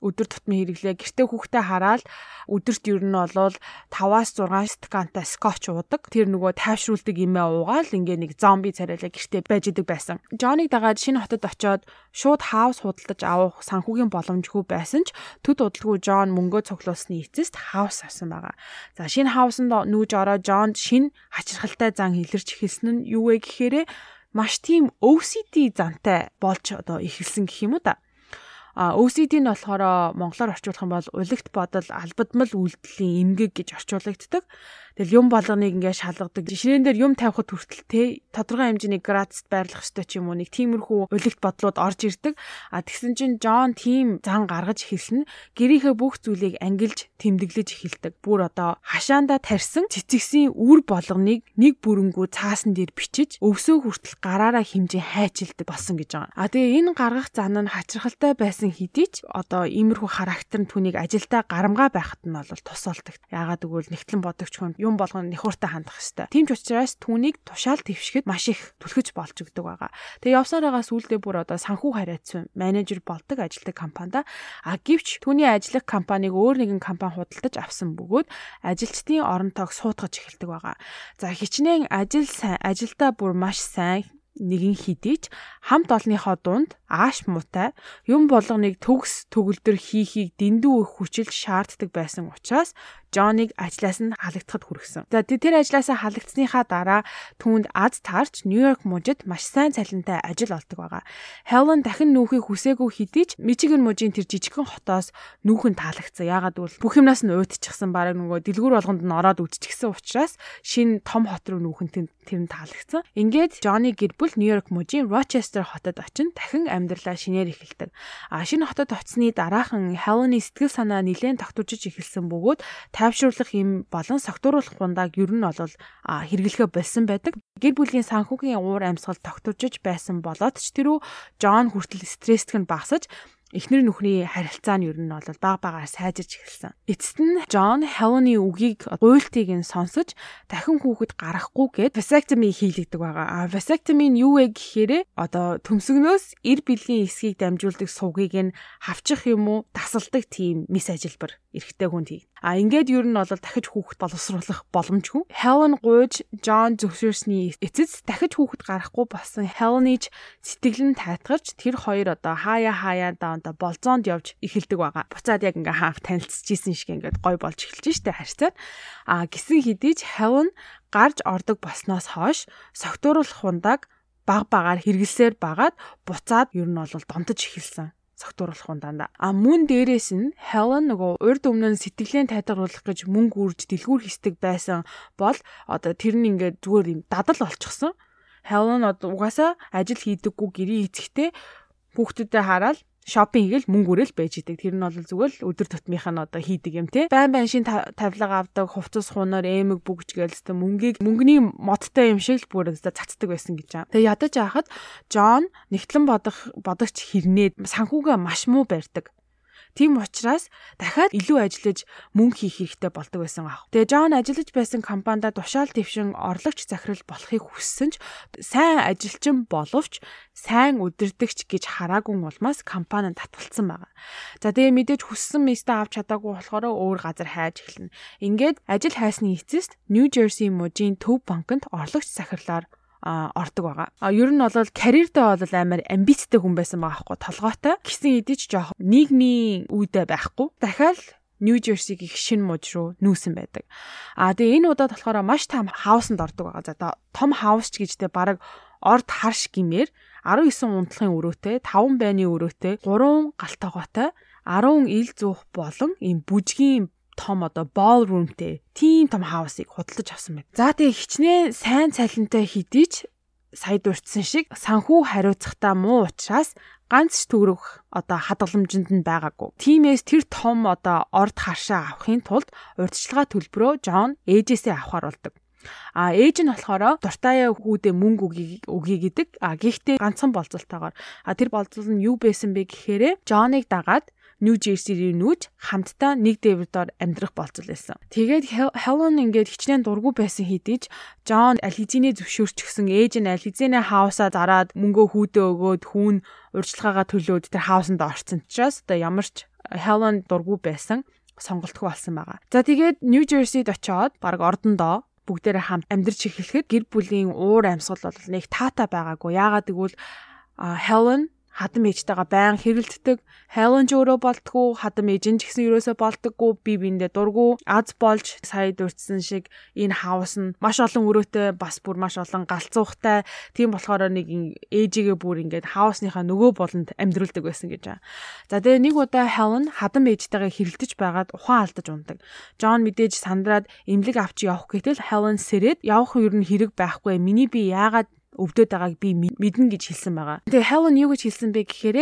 өдөр тутмын хэрэглээ. Гэртээ хүүхдээ хараад өдөрт ер нь болвол 5-аас 6 стакантай скотч уудаг. Тэр нөгөө тайвшруулдаг юмээ уугаал ингээ нэг зомби царайлаа гэртээ байж идэг байсан. Джоныг дагаад шинэ хотод очоод шууд хаус худалдаж авах санхүүгийн боломжгүй байсан ч төд удалгүй Джон мөнгөө цуглуулсны эцэст хаус авсан байгаа. За шинэ хаусанд нүүж ороо Джонд шинэ хачирхалтай зан илэрч эхэлсэн нь юу вэ гэхээр маш тийм OCD зантай болж одоо эхэлсэн гэх юм уу та. OCD нь болохоор монголоор орчуулах юм бол улагт бодол албадмал үйлдэлийн эмгэг гэж орчуулагддаг. Тэгэл юм болгоныг ингээд шалгадаг. Жишээн дээр юм тавихад хүртэл те тодорхой хэмжээний градуст байрлах ёстой ч юм уу нэг тиймэрхүү улагт бодлууд орж ирдэг. А тэгсэн чинь Джон тийм зан гаргаж эхэлсэн. Гэрийнхээ бүх зүйлийг ангилж тэмдэглэж эхэлдэг. Бүр одоо хашаанда тарьсан цэцэгсийн үр болгоныг нэг бүрэнгүү цаасан дээр бичиж өвсөө хүртэл гараараа хэмжээ хайчилдаг болсон гэж байгаа. А тэгээ энэ гаргах зан нь хачирхалтай байсан хэдий ч одоо иймэрхүү характер нь түүнийг ажилдаа гарамгаа байхад нь бол тус болдог. Яагаад гэвэл нэгтлэн бодогч хүн юм болгоно нөхөртэй хандах хэвээр. Тийм ч учраас түүнийг тушаал твшгэд маш их түлхэж болж өгдөг байгаа. Тэгээ явсаар байгаа сүулдэ бүр одоо санхүү хариацсан менежер болдог ажилтг компанида а гівч түүний ажиллах компанийг өөр нэгэн компани худалдаж авсан бөгөөд ажилчдын орон тоог суутгаж эхэлдэг байгаа. За хичнээн ажил сайн ажилдаа бүр маш сайн нэгэн хідийч хамт олонныхоо дунд ааш муутай юм болгоныг төгс төгөлдөр хийхийг дэндүү их хүчил шаарддаг байсан учраас Джоныг ажлаас нь халагдахад хүргэсэн. За тэр ажлаасаа халагдсныхаа дараа түүнд аз таарч Нью-Йорк мужид маш сайн цалинтай ажил олдог байгаа. Helen дахин нүүхийг хүсээгүй хэдий ч Мичиган мужийн тэр жижигхэн хотоос нүүхэн таалагдсан. Яагаад гэвэл бүх юмнаас нь уйдчихсан баг нөгөө дэлгүүр болгонд нь ороод үдчихсэн учраас шинэ том хот руу нүүхэн тэр нь таалагдсан. Ингээд Джонny гэр бүл Нью-Йорк мужийн Rochester хотод очин дахин амьдралаа шинээр эхэлдэг. А шинэ хотод очсны дараахан Helen-ы сэтгэл санаа нэлээд тогтворжиж эхэлсэн бөгөөд тайвшруулах юм болон согтууруулах хундааг ер нь бол хэрэглэхэ болсон байдаг. Гэр бүлийн санхүүгийн уур амьсгал тогтворжиж байсан болоод ч тэрүү Джон хүртэл стресстг нь багасаж эхнэр нүхний харилцаа нь ер нь бол баг багаар сайжирч эхэлсэн. Эцэст нь Джон Хелоны үгийг гуйлтыг нь сонсож дахин хүүхэд гарахгүй гэд vasectomy хийлэгдэг байгаа. А vasectomy нь юу вэ гэхээр одоо төмсгнөөс эр бэлгийн эсхийг дамжуулдаг сувгийг нь хавчих юм уу тасалдаг тийм мис ажилбар эрэгтэй хүнд хий. А ингээд ер нь бол дахиж хүүхэд боловсруулах боломжгүй. Helen гуйж John зөвшөөрсний эцэст дахиж хүүхэд гарахгүй болсон Helen-ич сэтгэл нь тайтгарч тэр хоёр одоо хаяа хаяа даунда болзоонд явж эхэлдэг байгаа. Буцаад яг ингээ хаанх танилцчихсэн шиг ингээд гой болж эхэлж штэ харьцаад. А гисэн хэдий Helen гарч ордог болсноос хойш согтууруулах хундаг баг багаар хэрэгэлсээр багаад буцаад ер нь бол донтож эхэлсэн согтууруулах ундаа. А мөн дээрээс нь Helen нөгөө урд өмнө нь сэтгэлээ тайтгаруулах гэж мөнгө үрж дэлгүүр хийсдэг байсан бол одоо тэр нь ингээд зүгээр юм дадал болчихсон. Helen одоо угаасаа ажил хийдэггүй гэрээ эцэгтэй хүүхдүүдэд хараад шопинг хийгээл мөнгө өрөөл байж идэг. Тэр нь бол зүгээр л өдөр тутмынх нь одоо хийдэг юм те. Байн байн шин тавилга авдаг, хувцас хуунаар эмэг бүгж гээл өстө мөнгийг мөнгөний модтой юм шиг л бүр өстө цацдаг байсан гэж байгаа. Тэгээ ядаж яхад Джон нэгтлэн бодох бодогч хэрнээд санхүүгээ маш муу барьдаг. Тийм учраас дахиад илүү ажиллаж мөнгө хийх хэрэгтэй болдог байсан аах. Тэгээ Джон ажиллаж байсан компанида тушаал твшин орлогч захирал болохыг хүссэн ч сайн ажилчин боловч сайн удирдахч гэж хараагүй улмаас компани татгалцсан байгаа. За тэгээ мэдээж хүссэн местэ авч чадаагүй болохоор өөр газар хайж эхэлнэ. Ингээд ажил хайсны эцэст Нью Жерси мужийн төв банкнд орлогч захирлаар ордог байгаа. А ер нь бол карьердээ бол амар амбицтай хүн байсан байгаа хгүй толгойтой. Гисэн эдэж жоох нийгмийн үедээ байхгүй. Дахиад Нью Жерсиг их шин муж руу нүүсэн байдаг. А тэгээ энэ удаад болохоор маш том хаусанд ордог байгаа. За том хаус ч гэжтэй баг орд харш гимээр 19 унтлахын өрөөтэй, 5 байны өрөөтэй, 3 галтайгоотой, 10 ил зуух болон ийм бүжгийн том одоо ballroomтэй тийм том хаусыг худалдаж авсан байна. За тэгээ хичнээн сайн цалинтай хэдий ч сая дурдсан шиг санхүү хариуцахтаа муу учраас ганц ч төгрөх одоо хадгаламжинд нь байгаагүй. Тимээс тэр том одоо орд харшаа авахын тулд урьдчилгаа төлбөрөө Джон ээжээсээ авахар болдог. А ээж нь болохоор дуртаяа хүүдээ мөнгө өгье гэдэг. А гэхдээ ганцхан болцолтойгоор. А тэр болцол нь юу байсан бэ гэхээр Джоныг дагаад Нью Жерсиний нүүж хамтдаа нэг дэврдоор амьдрах болцол байсан. Тэгээд Helen ингээд хичнээн дургу байсан хэдий ч Джон Алхизинээ зөвшөөрчихсөн ээж нь Алхизинээ хаусаа зараад мөнгөө хүүдээ өгөөд хүүн урьдчилгаагаа төлөөд тэр хаусанд орцсон учраас одоо ямар ч Helen дургу байсан сонголтгүй болсон байгаа. За тэгээд Нью Жерсид очиод баг ордондоо бүгдээрээ хамт амьдарч эхлэхэд гэр бүлийн уур амьсгал бол нэг таата байгаагүй. Яагаад гэвэл Helen хадам ээжтэйгээ байн хэрэлддэг. Хайлан ч өөрөө болтгоо, хадам ээж нь ч гэсэн ерөөсөө болдоггүй. Би биэндээ дургу аз болж сая дурдсан шиг энэ хаус нь маш олон өрөөтэй бас бүр маш олон галзуухтай. Тийм болохоор нэг ээжигээ бүр ингээд хаусныхаа нөгөө болонд амьдруулдаг байсан гэж байгаа. За тэгээ нэг удаа Хелен хадам ээжтэйгээ хэрэлдэж байгаад ухаан алдаж ундаг. Джон мэдээж сандраад эмнэлэг авч явах гэтэл Хелен сэрээд явах юу н хэрэг байхгүй. Миний би яагаад өвдөд байгааг би мэднэ гэж хэлсэн байгаа. Тэгээ Helen юу гэж хэлсэн бэ гэхээр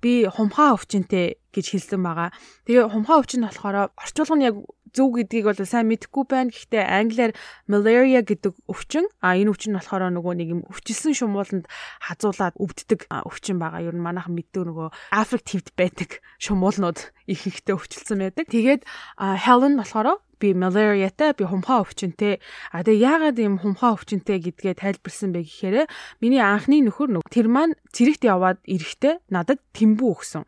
би хумхаа өвчнөтэй гэж хэлсэн байгаа. Тэгээ хумхаа өвчин болохоор орчуулга нь яг зөв гэдгийг бол сайн мэдэхгүй байна. Гэхдээ англиар malaria гэдэг өвчин. А энэ өвчин нь болохоор нөгөө нэг юм өвчилсэн шумууланд хазуулаад өвддөг өвчин байгаа. Ер нь манайхан мэддэг нөгөө affective байдаг шумуулнууд их ихтэй өвчлсөн байдаг. Тэгээд Helen болохоор би малариатай би хумхаа өвчнөтэй а тэгээ яагаад юм хумхаа өвчнөтэй гэдгээ тайлбарсан бэ гэхээр миний анхны нөхөр нүг тэр маань цэрэгт яваад ирэхдээ надад тэмбүү өгсөн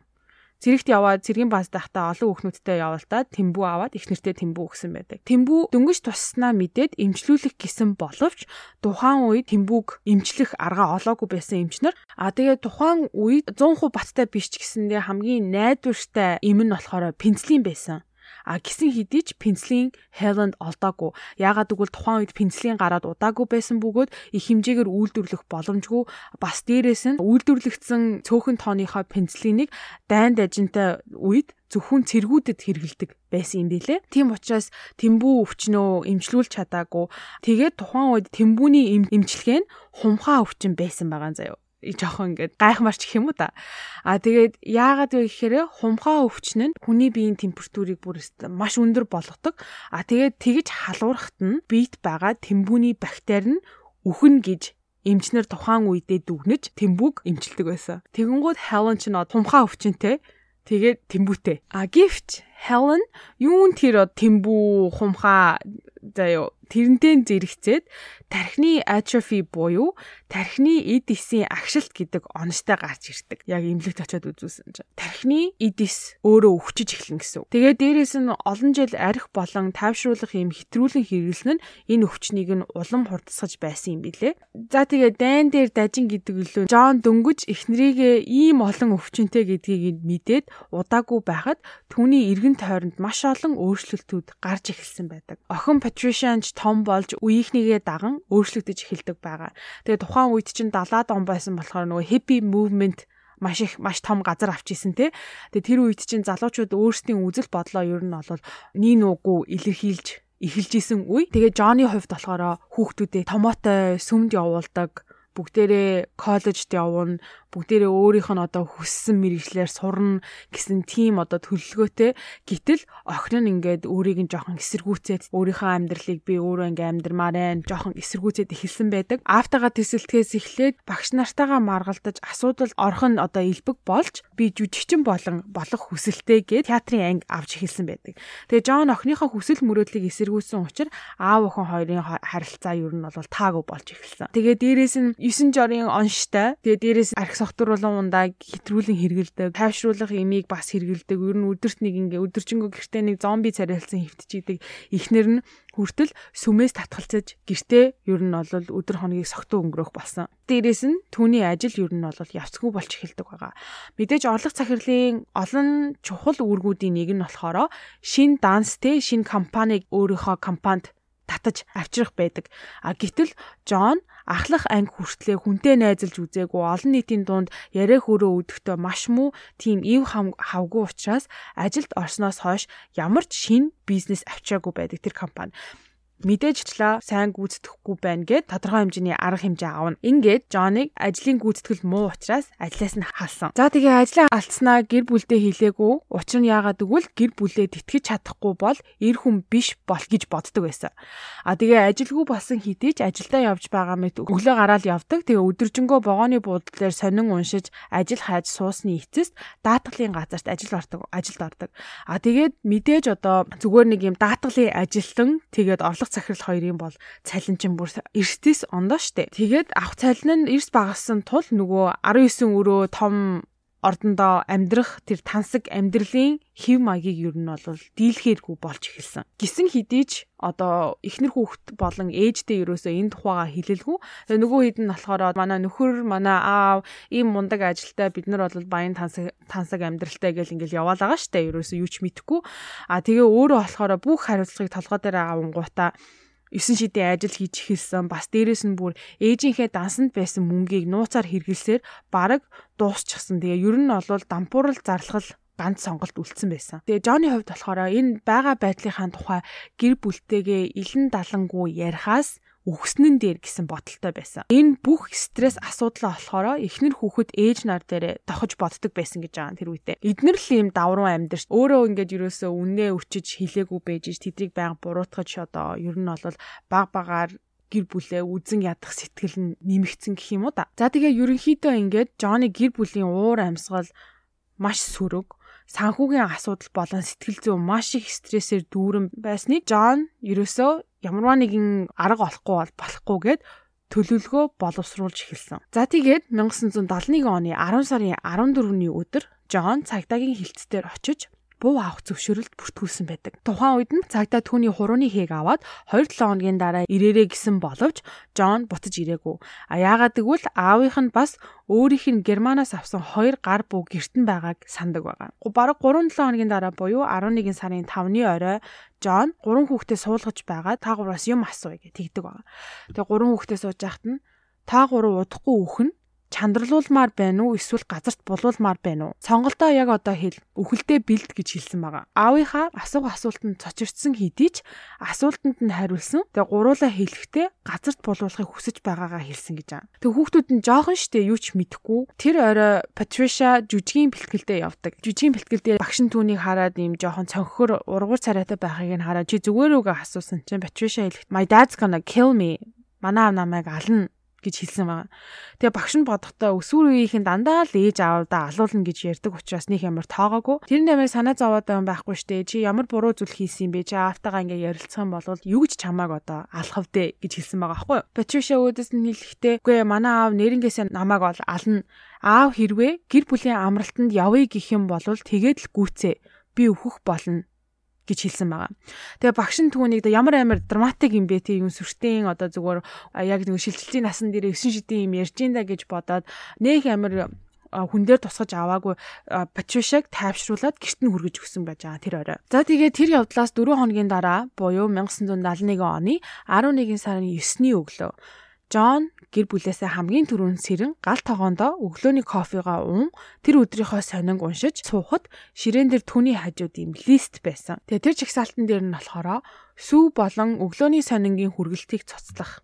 Цэрэгт яваад цэргийн бааз дахтаа олон хүүхнүүдтэй явуулдаад тэмбүү аваад их нэртэй тэмбүү өгсөн байдаг. Тэмбүү дөнгөж туснаа мэдээд эмчлүүлэх гэсэн боловч тухайн үед тэмбүүг эмчлэх арга олоогүй байсан эмчнэр а тэгээ тухайн үед 100% баттай биш ч гэсэндээ хамгийн найдвартай эм нь болохоор пенцлин байсан. А гисэн хэдий ч пенслийн Хеланд олдоогүй. Яагаад гэвэл тухайн үед пенслийн гараад удаагүй байсан бөгөөд их хэмжээгээр үйлдвэрлэх боломжгүй. Бас дээрээс нь үйлдвэрлэгдсэн цөөхөн тооныхоо пенслинийг дайнд ажинтай үед зөвхөн цэргүүдэд хэрэгэлдэг байсан юм билэ. Тийм учраас тэмбүү өвчнөө эмчлүүлж чадаагүй. Тэгээд тухайн үед тэмбүүний эмчилгээ нь хумхаа өвчин байсан байгаа заяа. Жоохон ингээд гайхмарч гэх юм уу та. А тэгээд яагаад вэ гэхээр хумхаа өвчин нь хүний биеийн температурыг бүр маш өндөр болгодог. А тэгээд тэгж халуурахт нь биед байгаа тэмбүүний бактери нь үхэн гэж эмчнэр тухайн үедээ дүгнэж тэмбүүг эмчилдэг байсан. Тэгэнгүүт Helen ч нод хумхаа өвчнөтэй тэгээд тэмбүүтэй. А гифт Helen юун тэр тэмбүү хумхаа заяо тэрнтэй зэрэгцээд тархины atrophy буюу тархины эд эсийн агшилт гэдэг онцтой гарч ирдэг. Яг эмнэлэгт очиод үзүүлсэн чинь. Тархины эд эс өөрөө өвчөж эхлэн гэсэн. Тэгээ дээрэс нь олон жил арх болон тайвшруулах юм хэтрүүлэн хэрэглэн нь энэ өвчнийг нь улам хурдсгаж байсан юм билэ. За тэгээ дайн дээр дажин гэдэг үлөө Джон дөнгөж эхнэрийгээ ийм олон өвчнөтэй гэдгийг мэдээд удаагүй байхад түүний эргэн тойронд маш олон өөрчлөлтүүд гарч эхэлсэн байдаг. Охин Патришианч том болж үеийнхнийгээ даган өөрчлөгдөж эхэлдэг байгаа. Тэгээ тухайн үед чинь 70-аад он байсан болохоор нөгөө hippie movement маш их маш том газар авчихсан те. Тэгээ тэр үед чинь залуучууд өөрсдийн үзэл бодлоо ер нь бол нин уугүй илэрхийлж эхэлж исэн үе. Тэгээ Джонни хувьд болохоор хүүхдүүдээ томоотой сүмд явуулдаг бүгдээрээ коллежд явна, бүгдээрээ өөрийнх нь одоо хүссэн мэрэгчлэр сурна гэсэн тийм одоо төлөвлөгөөтэй. Гэтэл охин нь ингээд өөрийг нь жоохон эсэргүүцээд өөрийнхөө амьдралыг би өөрөө ингээд амьдрмаар байна, жоохон эсэргүүцээд эхэлсэн байдаг. Аавтайгаа тэсэлтгээс эхлээд багш нартайгаа маргалдаж асуудал орох нь одоо илбэг болж би жүжигчин болон болох хүсэлтэй гээд театрын анги авч эхэлсэн байдаг. Тэгээ Джон охиныхоо хүсэл мөрөөдлийг эсэргүүцсэн учраас аав охин хоёрын харилцаа ер нь бол таагүй болж эхэлсэн. Тэгээ дээрээс нь 9 жорын онштой. Тэгээ дээрээс арх согтруулан ундаа хэтрүүлэн хэргэлдэг. Тайвшруулах имийг бас хэргэлдэг. Ер нь өдөрт нэг ингээ өдөржингөө гэртээ нэг зомби царайлсан хөвтчихийдэг. Ихнэр нь хүртэл сүмээс татгалцаж гэртээ ер нь бол өдөр хоногийг согтуу өнгөрөх болсон. Дээрээс нь түүний ажил ер нь бол явцгүй болж эхэлдэг байгаа. Мэдээж орлого захирлын олон чухал үүргүүдийн нэг нь болохоор шин данстэй шин компаниг өөрийнхөө компанид татаж авчрах байдаг. А гэтэл Джон ахлах анги хүртлээ хүнтэй найзалж үзээгүй олон нийтийн дунд яриа хөрөө өдөхдөө маш муу тийм ив хавгүй учраас ажилд орсноос хойш ямар ч шин бизнес авчираагүй байдаг тэр компани мэдээжчлээ сайн гүйцэтгэхгүй байна гэд тодорхой хэмжээний арга хэмжээ авна. Ингээд Джоныг ажлын гүйцэтгэл муу учраас ажлаас нь халсан. За тэгээ ажлаа алдснаа гэр бүлдээ хэлээгүй. Учир нь яагаад гэвэл гэр бүлээ тэтгэж чадахгүй бол эр хүн биш бол гэж боддог байсан. А тэгээ ажилгүй болсон хэдий ч ажилдаа явж байгаа мэт өглөө гараад явдаг. Тэгээ өдөржингөө вагоны буудлаар сонин уншиж ажил хайж суусны эцэст даатгалын газарт ажил ордог, ажилд ордог. А тэгээд мэдээж одоо зүгээр нэг юм даатгалын ажилтан тэгээд орлого авах захирал хоёрын бол цалин чинь бүр эрсдэс ондоо штэ. Тэгээд авах цалин нь эрс багассан тул нөгөө 19 өрөө том ордондоо амьдрах тэр тансаг амьдралын хэв маягийг ер нь бол дийлхээргүй болж эхэлсэн. Гисэн хэдий ч одоо эхнэр хүүхэд болон ээжтэй ерөөсөө энэ тухайга хэлэлгүй. Нөгөө хэд нь болохоор манай нөхөр, манай аав ийм мундаг ажилтай бид нар бол баян тансаг тансаг амьдралтай гэл ингээл яваал байгаа штэ ерөөсөө юу ч мэдэхгүй. А тэгээ өөрөө болохоор бүх хариуцлагыг толгой дээр авангуудаа 9 шидийн ажил хийж эхэлсэн. Бас дээрэс нь бүр ээжийнхээ дансанд байсан мөнгийг нууцаар хэрэгэлсээр бараг дуусчихсан. Тэгээ ер нь бол дампуурал зарлахал ганц сонголт үлдсэн байсан. Тэгээ Джонни хувьд болохоор энэ байгаа байдлынхаа тухай гэр бүлтэйгээ илэн далангуу ярихаас үхснэн дээр гэсэн бодолтой байсан. Энэ бүх стресс асуудал болохоор эхнэр хүүхэд ээж нар дээр тохож боддог байсан гэж байгаа тэр үедээ. Эднэр л ийм давруу амьдэрч өөрөө ингээд юусоо үнэ өчөж хилээгүй байж тэдрийг байнга буруутгаж одоо ер нь бол баг багаар гэр бүлээ үзен ядах сэтгэл нь нэмэгдсэн гэх юм уу да. За тэгээ ерөнхийдөө ингээд Джонни гэр бүлийн уур амьсгал маш сөрөг санхүүгийн асуудал болон сэтгэл зүйн маш их стрессээр дүүрэн байсныг Джон ерөөсөө ямарваа нэгэн арга олохгүй бол болохгүй гэд төлөвлөгөө боловсруулж эхэлсэн. За тэгээд 1971 оны 10 сарын 14-ний өдөр Джон цагдаагийн хилцээр очиж буу авах зөвшөөрөлд бүртгүүлсэн байдаг. Тухайн үед нь цагдаа түүний хурууны хээг аваад 2-7 хоногийн дараа ирээрээ гэсэн боловч Джон буцаж ирээгүй. А яагаад гэвэл аавынх нь бас өөрийнх нь Германаас авсан хоёр гар буу гертэн байгааг сандаг байгаа. Бараг 3-7 хоногийн дараа буюу 11 сарын 5-ны орой Джон гурван хүүхдээ суулгаж байгаа та гураас юм асууя гэж тэгдэг байгаа. Тэгээ гурван хүүхдээ сууж яхад нь та гурав удахгүй үхэн чандралуулмаар байна уу эсвэл газарт булуулмаар байна уу? Сонголтоо яг одоо хэл. Үхэлдээ бэлд гэж хэлсэн байгаа. Аавынхаа асуух асуултанд цочирдсан хэдий ч асуултанд нь хариулсан. Тэгээ гуруула хэлэхдээ газарт булуулахыг хүсэж байгаагаа хэлсэн гэж байгаа. Тэг хүүхдүүд нь жоохон штэ юу ч мэдэхгүй. Тэр орой Патриша жүжигийн бэлтгэлдээ явдаг. Жүжигийн бэлтгэлдээ багш нь түүнийг хараад ийм жоохон цонхор ургуур царайтай байхыг нь хараад чи зүгээр үгээ асуусан чинь Патриша хэлэхэд My dad's gonna kill me. Манай аав намайг ална гэж хэлсэн байгаа. Тэгээ багш нь бодохдоо өсвөр үеийнхэн дандаа л ээж аавдаа алуулна гэж ярьдаг учраас нэг ямар тоогоогүй. Тэр нэмээ санаа зовоод байгаа байхгүй штэ. Чи ямар буруу зүйл хийсэн юм бэ? Чи аавтайгаа ингээ ярилцах юм бол юу гэж чамааг одоо алах вдэ гэж хэлсэн байгаа байхгүй? Патриша өөдөөс нь хэлэхдээ үгүй манай аав нэрнгээсээ намайг бол ална. Аав хэрвээ гэр бүлийн амралтанд явъя гэх юм бол тэгээд л гүцээ. Би өөхөх болно гэж хэлсэн байгаа. Тэгээ багш нь түүнийг ямар амар драматик юм бэ тийм сүртэн одоо зүгээр яг нэг шилжилтийн насан дээр 9 шидийн юм ярьж инда гэж бодоод нөх амар хүн дээр тусгаж аваагүй Патришаг тайвшруулад гэрт нь хүргэж өгсөн байж байгаа тэр орой. За тэгээ тэр явдлаас 4 хоногийн дараа буюу 1971 оны 11 сарын 9-ний өглөө Джон гэр бүлээсээ хамгийн түрүүнд сэрэн гал тогоондоо өглөөний кофегаа уун тэр өдрийнхөө сонинг уншиж суухад ширээн дээр түүний хажууд юм лист байсан. Тэгээ тэр чагсаалтан дээр нь болохоор сүү болон өглөөний сонингийн хүргэлтийг цуцлах.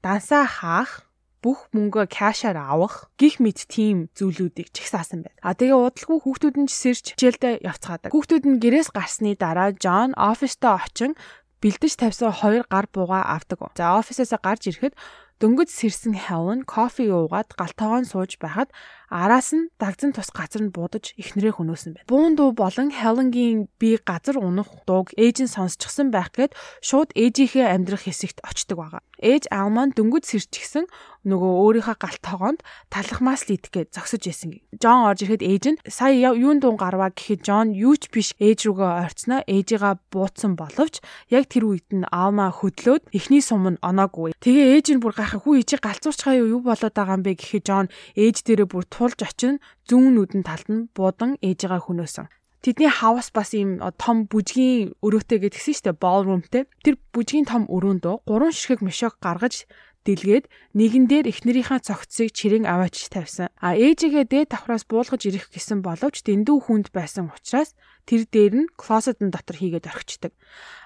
Дансаа хаах бүх мөнгөө кашаар авах гих мэд тийм зүйлүүдийг чагсаасан байна. А тэгээ удалгүй хүүхдүүд нь сэрч хичээлдээ явцгаадаг. Хүүхдүүд нь гэрээс гарсны дараа Джон оффистоо очин бэлдэж тавьсан хоёр гар бууга авдаг. За офисоос гарч ирэхэд дөнгөж сэрсэн Helen кофе уугаад галтайгоон сууж байхад Араас нь дагзан тус газар нь буудаж ихнэрээ хөнөөсөн байна. Буун дуу болон Хеленгийн би газар унах дууг ээж нь сонсчихсан байх гээд шууд ээжийнхээ амьдрах хэсэгт очдог байгаа. Ээж Алман дөнгөж сэрчихсэн нөгөө өөрийнхөө галт тогоонд талхмаас л идэх гэж зогсож байсан. Жон орж ирэхэд ээж нь сая юун дуун гарваа гэхэд Жон юу ч биш ээж рүүгээ ойрцноо ээжигээ буутсан боловч яг тэр үед нь Алма хөдлөөд эхний сум нь оноогүй. Тэгээ ээж нь бүр гайхах хүү ээжийг галзуурчгаа юу болоод байгаа юм бэ гэхэд Жон ээж дээрээ бүр тулж очин зүүн нүдэн талд нь буудан ээжигээ хөнөөсөн. Тэдний хавас бас ийм том бүжгийн өрөөтэй гэдгсэн дээ ballroomтэй. Тэр бүжгийн том өрөөндөө гурван ширхэг мешок гаргаж дэлгээд нэгэн дээр эхнэрийнхээ цогцсыг чирэн аваачиж тавьсан. А ээжигээ дээд давхраас буулгаж ирэх гэсэн боловч дэндүү хүнд байсан учраас тэр дээр нь клозетын дотор хийгээд орхичдаг.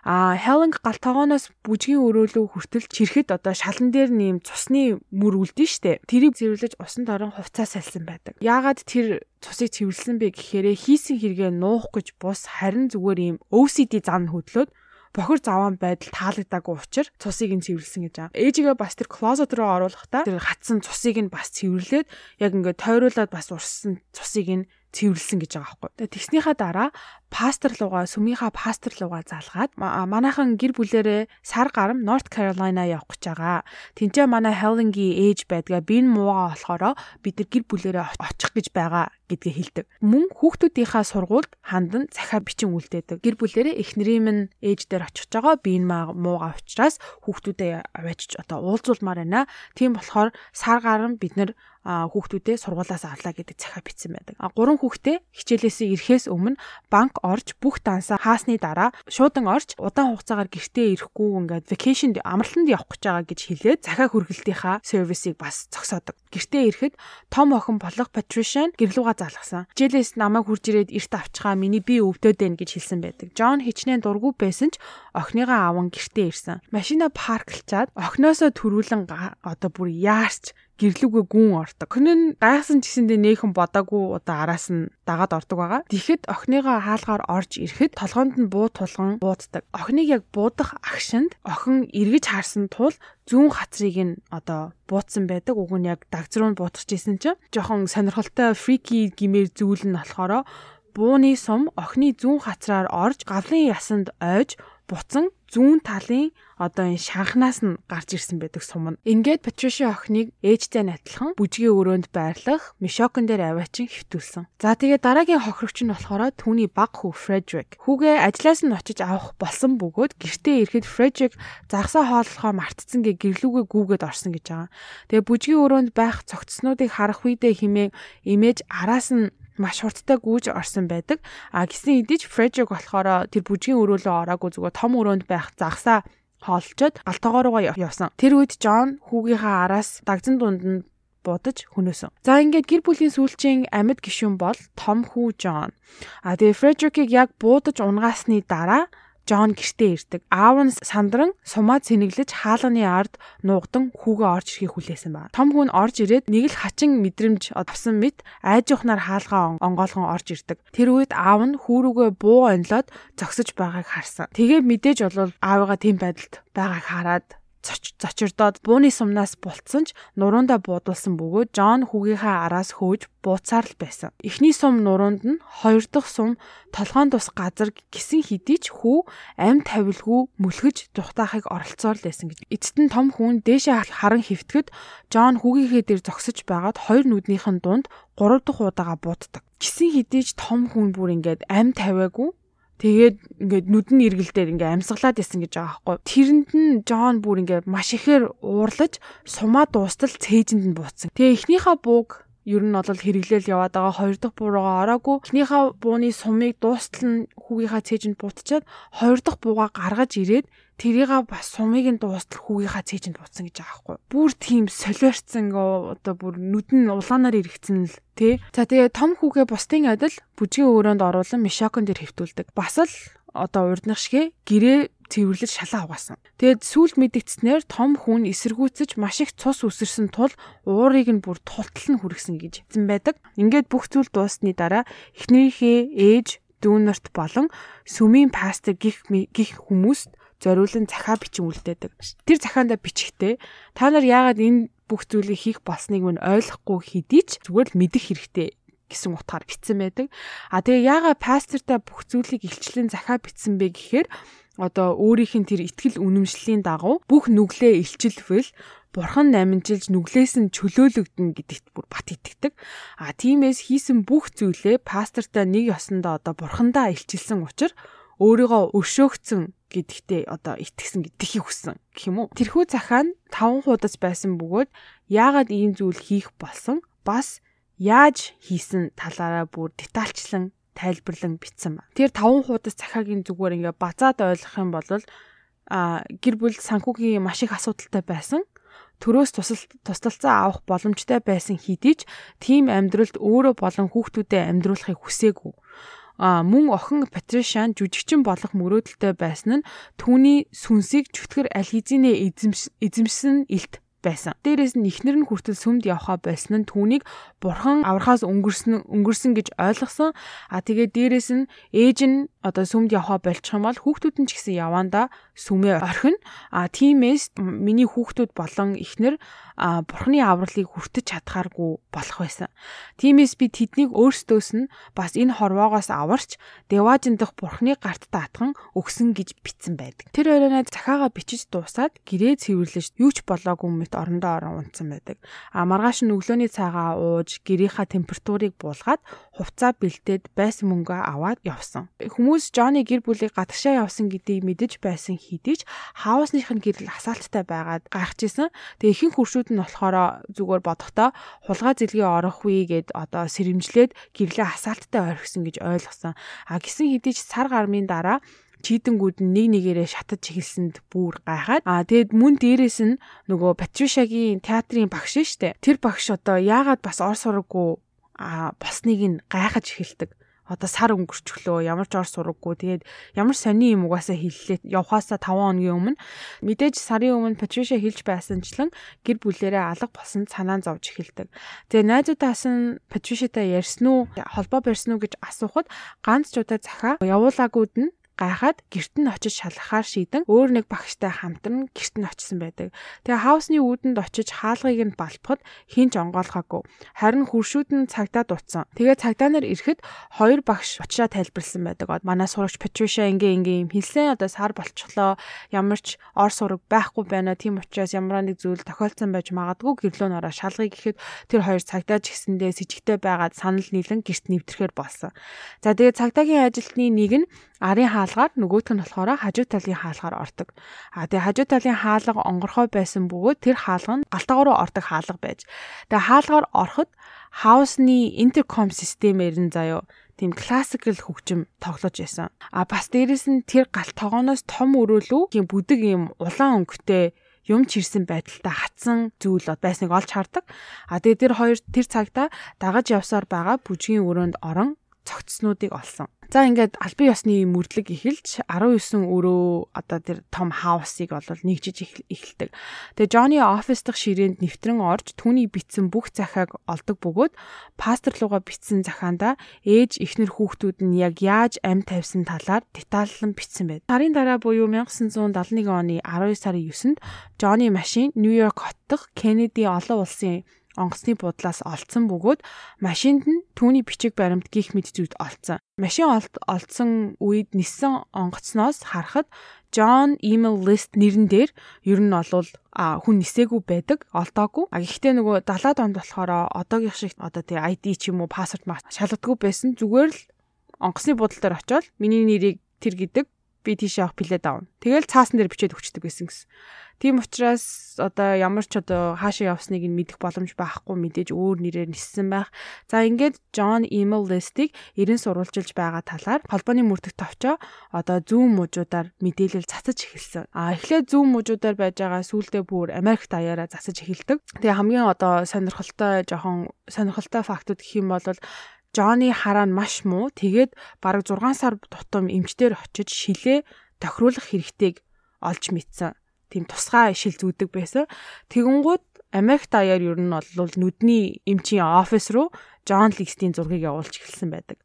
А Хелен гал тогооноос бүжгийн өрөөлөө хүртэл чирхэд одоо шалан дээр нэм цусны мөр үлдэн штэ. Тэрийг зэрвэлж усан дорон хувцас салсан байдаг. Яагаад тэр цусыг цэвэрлсэн бэ гэхээр хийсэн хэрэгээ нуух гэж бус харин зүгээр ийм OCD зан хөдлөөд бохир заваан байдал таалагдаагүй учраас цусыг нь цэвэрлсэн гэж байгаа. Ээжигээ бас тэр клозет руу оруулахдаа тэр хатсан цусыг нь бас цэвэрлээд яг ингээд тойруулаад бас урссан цусыг нь цэвэрлсэн гэж байгаа байхгүй. Тэгээ тэгснийхаа дараа пастор лугаа сүмийнхаа пастор лугаа залгаад манайхан гэр бүлэрээ сар гарам North Carolina явах гэж байгаа. Тинчээ манай Helenгийн ээж байдгаа би энэ муугаа болохоро бид нар гэр бүлэрээ очих гэж байгаа гэдгээ хэлдэг. Мөн хүүхдүүдийнхаа сургуульд хандан захиа бичин үлдээдэг. Гэр бүлэрээ эхнэрийн минь ээж дээр очих гэж байгаа. Би энэ муугаа учраас хүүхдүүдэд аваачиж одоо уулзуулмаар байна. Тийм болохоор сар гарам бид нар хүүхдүүдээ сургуулаас авлаа гэдэг захиа бичсэн байдаг. А гурван хүүхдээ хичээлээсээ ирэхээс өмнө банк орж бүх дансаа хаасны дараа шуудан орж удаан хугацаагаар гэртээ ирэхгүй ингээд vacation амралтанд явах гэж байгаа гэж хэлээд захиа хүргэлтийнхаа сервисыг бас зогсоодог. Гэртээ ирэхэд том охин болох Patricia гэрлүүгээ залгасан. Хичээлээс намайг хурж ирээд эрт авчгаа миний би өвдөд байна гэж хэлсэн байдаг. Джон хичнээн дургүй байсан ч охиныгаа аван гэртээ ирсэн. Машина парклчаад охиноосоо төрүүлэн одоо бүр яарч гэрлүүгээ гүн ордог. Охин нь гайхсан ч гэсэндээ нээхэн бодаагүй удаа араас нь дагаад ордог байгаа. Тэгэхэд охиныгоо хаалгаар орж ирэхэд толгоонд нь буу тулган бууддаг. Охиныг яг буудах агшинд охин эргэж харсан тул зүүн хацрыг нь одоо бууцсан байдаг. Уг нь яг дагц руу буутгаж исэн чинь жоохон сонирхолтой фрики гимээр зүйл нь болохоро бууны сум охины зүүн хацраар орж гавлын ясанд ойж буцан зүүн талын одоо энэ шанхнаас нь гарч ирсэн байдаг сум нь. Ингээд Патриши охиныг ээжтэй адилхан бүжгийн өрөөнд байрлах мишокон дээр аваачин хөвтүүлсэн. За тэгээ дараагийн хохирогч нь болохоор түүний баг хүү Фредрик. Хүүгээ ажлаас нь очиж авах болсон бөгөөд гэртээ ирэхэд Фредрик загсаа хооллохоо мартцсан гэ гэрлүүгээ гүүгээд орсон гэж байгаа. Тэгээ бүжгийн өрөөнд байх цогцснуудыг харах үедээ химээ имэж араас нь маш хурдтай гүйж орсон байдаг. А гисэн идэж Фредрик болохоор тэр бүжгийн өрөөлөө ороогүй зүгээр том өрөөнд байх загсаа хоолчод галтогоо руугаа явсан. Тэр үед Джон хүүгийнхаа араас дагзан дунд нь буудаж хөнөөсөн. За ингээд гэр бүлийн сүүлчийн амьд гишүүн бол Том хүү Джон. А тэгээ Фредрикийг яг буудаж унгаасны дараа Жон гэртээ ирдэг. Аав нь сандран сумаа цэнэглэж хаалганы ард нуугдан хүүгээ орж ирэхийг хүлээсэн байна. Том хүн орж ирээд нэг л хачин мэдрэмж авсан мэт айж ухнаар хаалгаа онгоолгон орж ирдэг. Тэр үед аав нь хүүрүүгээ буу онлоод зогсож байгааг харсан. Тэгээ мэдээж бол аавыгаа тийм байдалд байгааг хараад зочирдоод бууны сумнаас бултсан ч нуруундаа буудулсан бөгөөд Жон хүүгийнхээ араас хөөж бууцаар л байсан. Эхний сум нуруунд нь хоёр дахь сум толгоон тус газар гисэн хэдий ч хүү ам тавилгүй мүлгэж тухтаахыг оролцоор л байсан гэж. Эцэст нь том хүн дээшээ харан хөвтгöd Жон хүүгийнхээ дээр зогсож байгаад хоёр нүднийх нь дунд гурав дахь удаага бууддаг. Гисэн хэдий ч том хүн бүр ингээд ам тавиагүй Тэгээд ингээд нүдэн эргэлдээр ингээ амьсгалаад исэн гэж байгаа байхгүй. Тэрэнд нь Джон бүр ингээ маш ихээр уурлаж сумаа дуустал цээжинд нь бууцсан. Тэгээ эхнийхээ бууг ер нь бол хэрэглээл яваад байгаа хоёр дахь буугаа ороогүй. Эхнийхээ бууны сумыг дуустал нь хүүгийнхаа цээжинд буутчаад хоёр дахь буугаа гаргаж ирээд тэрийг бас сумыг нь дуустал хүүгийнхаа цээжинд буутсан гэж байгаа байхгүй. Бүр тийм солиорцсон одоо бүр нүдэн улаанаар иргэцэн л тий. За тэгээ том хүүгээ бусдын адил бүжгийн өрөөнд оруулан мишокон дээр хэвтүүлдэг. Бас л одоо урдных шигэ гэрээ цэвэрлэж шалаа угаасан. Тэгэд сүүлд мэдгдснээр том хүн эсэргүүцэж маш их цус үсэрсэн тул уурыг нь бүр тултал нь хүргэсэн гэж хэлсэн байдаг. Ингээд бүх зүйл дуусны дараа эхнэрийнхээ ээж, дүүнерт болон сүмийн пастор гих гих хүмүүст зориулан захаа бичин үлдээдэг. Тэр захаандаа бичихтэй та нар яагаад энэ бүх зүйлийг хийх болсныг мань ойлгохгүй хэдий ч зүгээр л мэдэх хэрэгтэй гэсэн утгаар бичсэн байдаг. А тэгээ яагаад пастортай бүх зүйлийг илчлэн захаа бичсэн бэ гэхээр одоо өөрийнх нь тэр ихтгэл үнэмшлийн дагуу бүх нүглээ илчилвэл бурхан намжилж нүглээс нь чөлөөлөгдөн гэдэгт бүр бат итгэдэг. А тиймээс хийсэн бүх зүйлээ пастортай нэг ёсондоо одоо бурхандаа илчилсэн учраас өөрийгөө өршөөгцөн гэдэгтээ одоо итгэсэн гэдгийг хүссэн гэх юм уу. Тэрхүү захаа нь таван хуудас байсан бөгөөд яагаад ийм зүйл хийх болсон бас яаж хийсэн талаараа бүр детальчлан тайлбарлан бичсэн ба. Тэр таван хуудас захаагийн зүгээр ингээ базаад ойлгох юм бол а гэр бүл санхүүгийн маш их асуудалтай байсан төрөөс тусалцаа авах боломжтой байсан хэдий ч тийм амьдралд өөрөө болон хүүхдүүдэд амьдруулахыг хүсээгүй мөн охин Патришан жүжигчин болох мөрөөдөлтэй байсан нь түүний сүнсийг чөтгөр аль хэзээ эзэмсэн илт байсан. Дээрээс нь ихнэр нь хүртэл сүмд явхаа байсан нь түүнийг бурхан аврахаас өнгөрсөн өнгөрсөн гэж ойлгосон. А тэгээ дээрээс нь ээж нь одоо сүмд явхаа болчих юм бол хүүхдүүд нь ч гэсэн явандаа сүмээ орхино. А тиймээс миний хүүхдүүд болон ихнэр а бурхны авралыг хүртэж чадхааргүй болох байсан. Тиймээс би тэднийг өөрсдөөс нь бас энэ хорвоогоос аварч Деважин дахь бурхны гарт даатхан өгсөн гэж бичсэн байдаг. Тэр оройноо захаага бичиж дуусаад гэрээ цэвэрлэж юу ч болоогүй мэт орондоо орон унтсан байдаг. А маргааш нь өглөөний цайгаа ууж гэрийнхаа температурыг буулгаад хувцаа бэлдээд байсан мөнгөө аваад явсан. Хүмүүс Джонни гэр бүлийг гадагшаа явсан гэдгийг мэдэж байсан хэдий ч хаусных нь гэрэл асаалттай байгаад гайхажсэн. Тэгээ ихэнх хуршүүд нь болохоор зүгээр бодохдоо хулгай зэлгийн орохгүй гэд одоо сэрэмжлээд гэрлээ хасаалттай орхисон гэж ойлгосон. А гисэн хэдий ч сар гармын дараа чийдэнгүүд нь нэг нэгээрээ шатаж эхэлсэнд бүр гайхаад аа тэгэд мөн дээрэс нь нөгөө Патришагийн театрын багш штэ тэр багш одоо яагаад бас ор сураггүй а босныг нь гайхаж эхэлдэг. Одоо сар өнгөрчлөө ямар ч ор сураггүй. Тэгээд ямар сони юм угаасаа хэллээ. Явхаасаа 5 хоногийн өмнө мэдээж сарын өмнө Патриша хэлж байсанчлан гэр бүлэрээ алга болсон санаан зовж эхэлдэг. Тэгээ найзуудаас нь Патришатай ярьсан уу холбоо барьсан уу гэж асуухад ганц ч удаа захаа явуулаагүйд нь гайхаад герт нь очиж шалгахаар шийдэн өөр нэг багштай хамтран герт нь очисон байдаг. Тэгээ хаусны үүдэнд очиж хаалгыг нь балбахад хинч онгоолгаагүй. Харин хуршүүд нь цагдаа дутсан. Тэгээ цагдаа нар ирэхэд хоёр багш очраа тайлбарлсан байдаг. Манай сурагч Патриша ингээ ингээ юм хэлсэн одоо сар болчихлоо. Ямар ч ор сураг байхгүй байна. Тийм учраас ямар нэг зүйл тохиолдсон байж магадгүй гэрлөө нороо шалгыг гэхэд тэр хоёр цагдаа ч гэсэндээ с ิจ гтэй байгаад санал нийлэн герт нэвтрэхээр болсон. За тэгээ цагдаагийн ажилтны нэг нь арын хаалгаар нөгөөх нь болохоор хажуу талын хаалгаар ордог. А тэгээ хажуу талын хаалга онгорхой байсан бөгөөд тэр хаалга нь галтаагаар ордог хаалга байж. Тэгээ хаалгаар ороход хаусны интерком системээр нь заяо тийм классикл хөгжим тоглож байсан. А бас дээрэс нь тэр галт тогооноос том өрөөлөө тийм бүдэг юм улаан өнгөтэй юм чирсэн байдалтай хатсан зүйл байсныг олж хардаг. А тэгээ тэр хоёр тэр цагта дагаж явсаар байгаа бүжгийн өрөөнд орон цогцснуудыг олсон. За ингээд албан ёсны мөрдлөг эхэлж 19 өрөө одоо тэр том хаусыг бол нэгжиж эхэлдэг. Тэгээ Джонни офис дахь ширээнд нэвтрэн орж түүний битсэн бүх захааг олдог бөгөөд пастор руугаа битсэн захаанда ээж эхнэр хүүхдүүд нь яг яаж ам тавьсан талаар детальлан бичсэн байд. Сарын дараа буюу 1971 оны 12 сарын 9-нд Джонни машин Нью-Йорк хот дахь Кеннеди олон улсын онгоцны буудлаас олцсон бөгөөд машинд нь түүний бичиг баримт гих мэд зүуд олцсон. Машин олдсон үед нисэн онгоцноос харахад John email list нэрэн дээр ер нь а хүн нисээгүй байдаг олдоогүй а гэхдээ нөгөө 70-аад онд болохоор одоогийн шиг одоо тий ID ч юм уу пассворд маа шалгадаггүй байсан зүгээр л онгоцны буудлын дээр очиод миний нэрийг тэр гэдэг би тийшээ авах билет авна. Тэгэл цаасан дээр бичээд өгчдөг байсан гэсэн. Тийм учраас одоо ямар ч одоо хаашаа явсныг нь мэдэх боломж байхгүй мэдээж өөр нэрээр ниссэн байх. За ингээд John email list-ийг 90 сурвалжилж байгаа талаар холбооны мөрдөгт товчоо одоо зүүн мужуудаар мэдээлэл цацаж эхэлсэн. А эхлээд зүүн мужуудаар байж байгаа сүулдэ бүр Америк даяараа засаж эхэлдэг. Тэгээ хамгийн одоо сонирхолтой жоохон сонирхолтой фактууд гэх юм бол Джонни хараа нь маш муу. Тэгээд бараг 6 сар тутам эмчтэр очиж шилээ тохируулах хэрэгтэйг олж мэдсэн. Тийм тусгай шил зүүдэг байсан. Тэгэнгүүт Америк даяар ер нь бол нүдний эмчийн офис руу Джон Ликстийн зургийг явуулж эхэлсэн байдаг.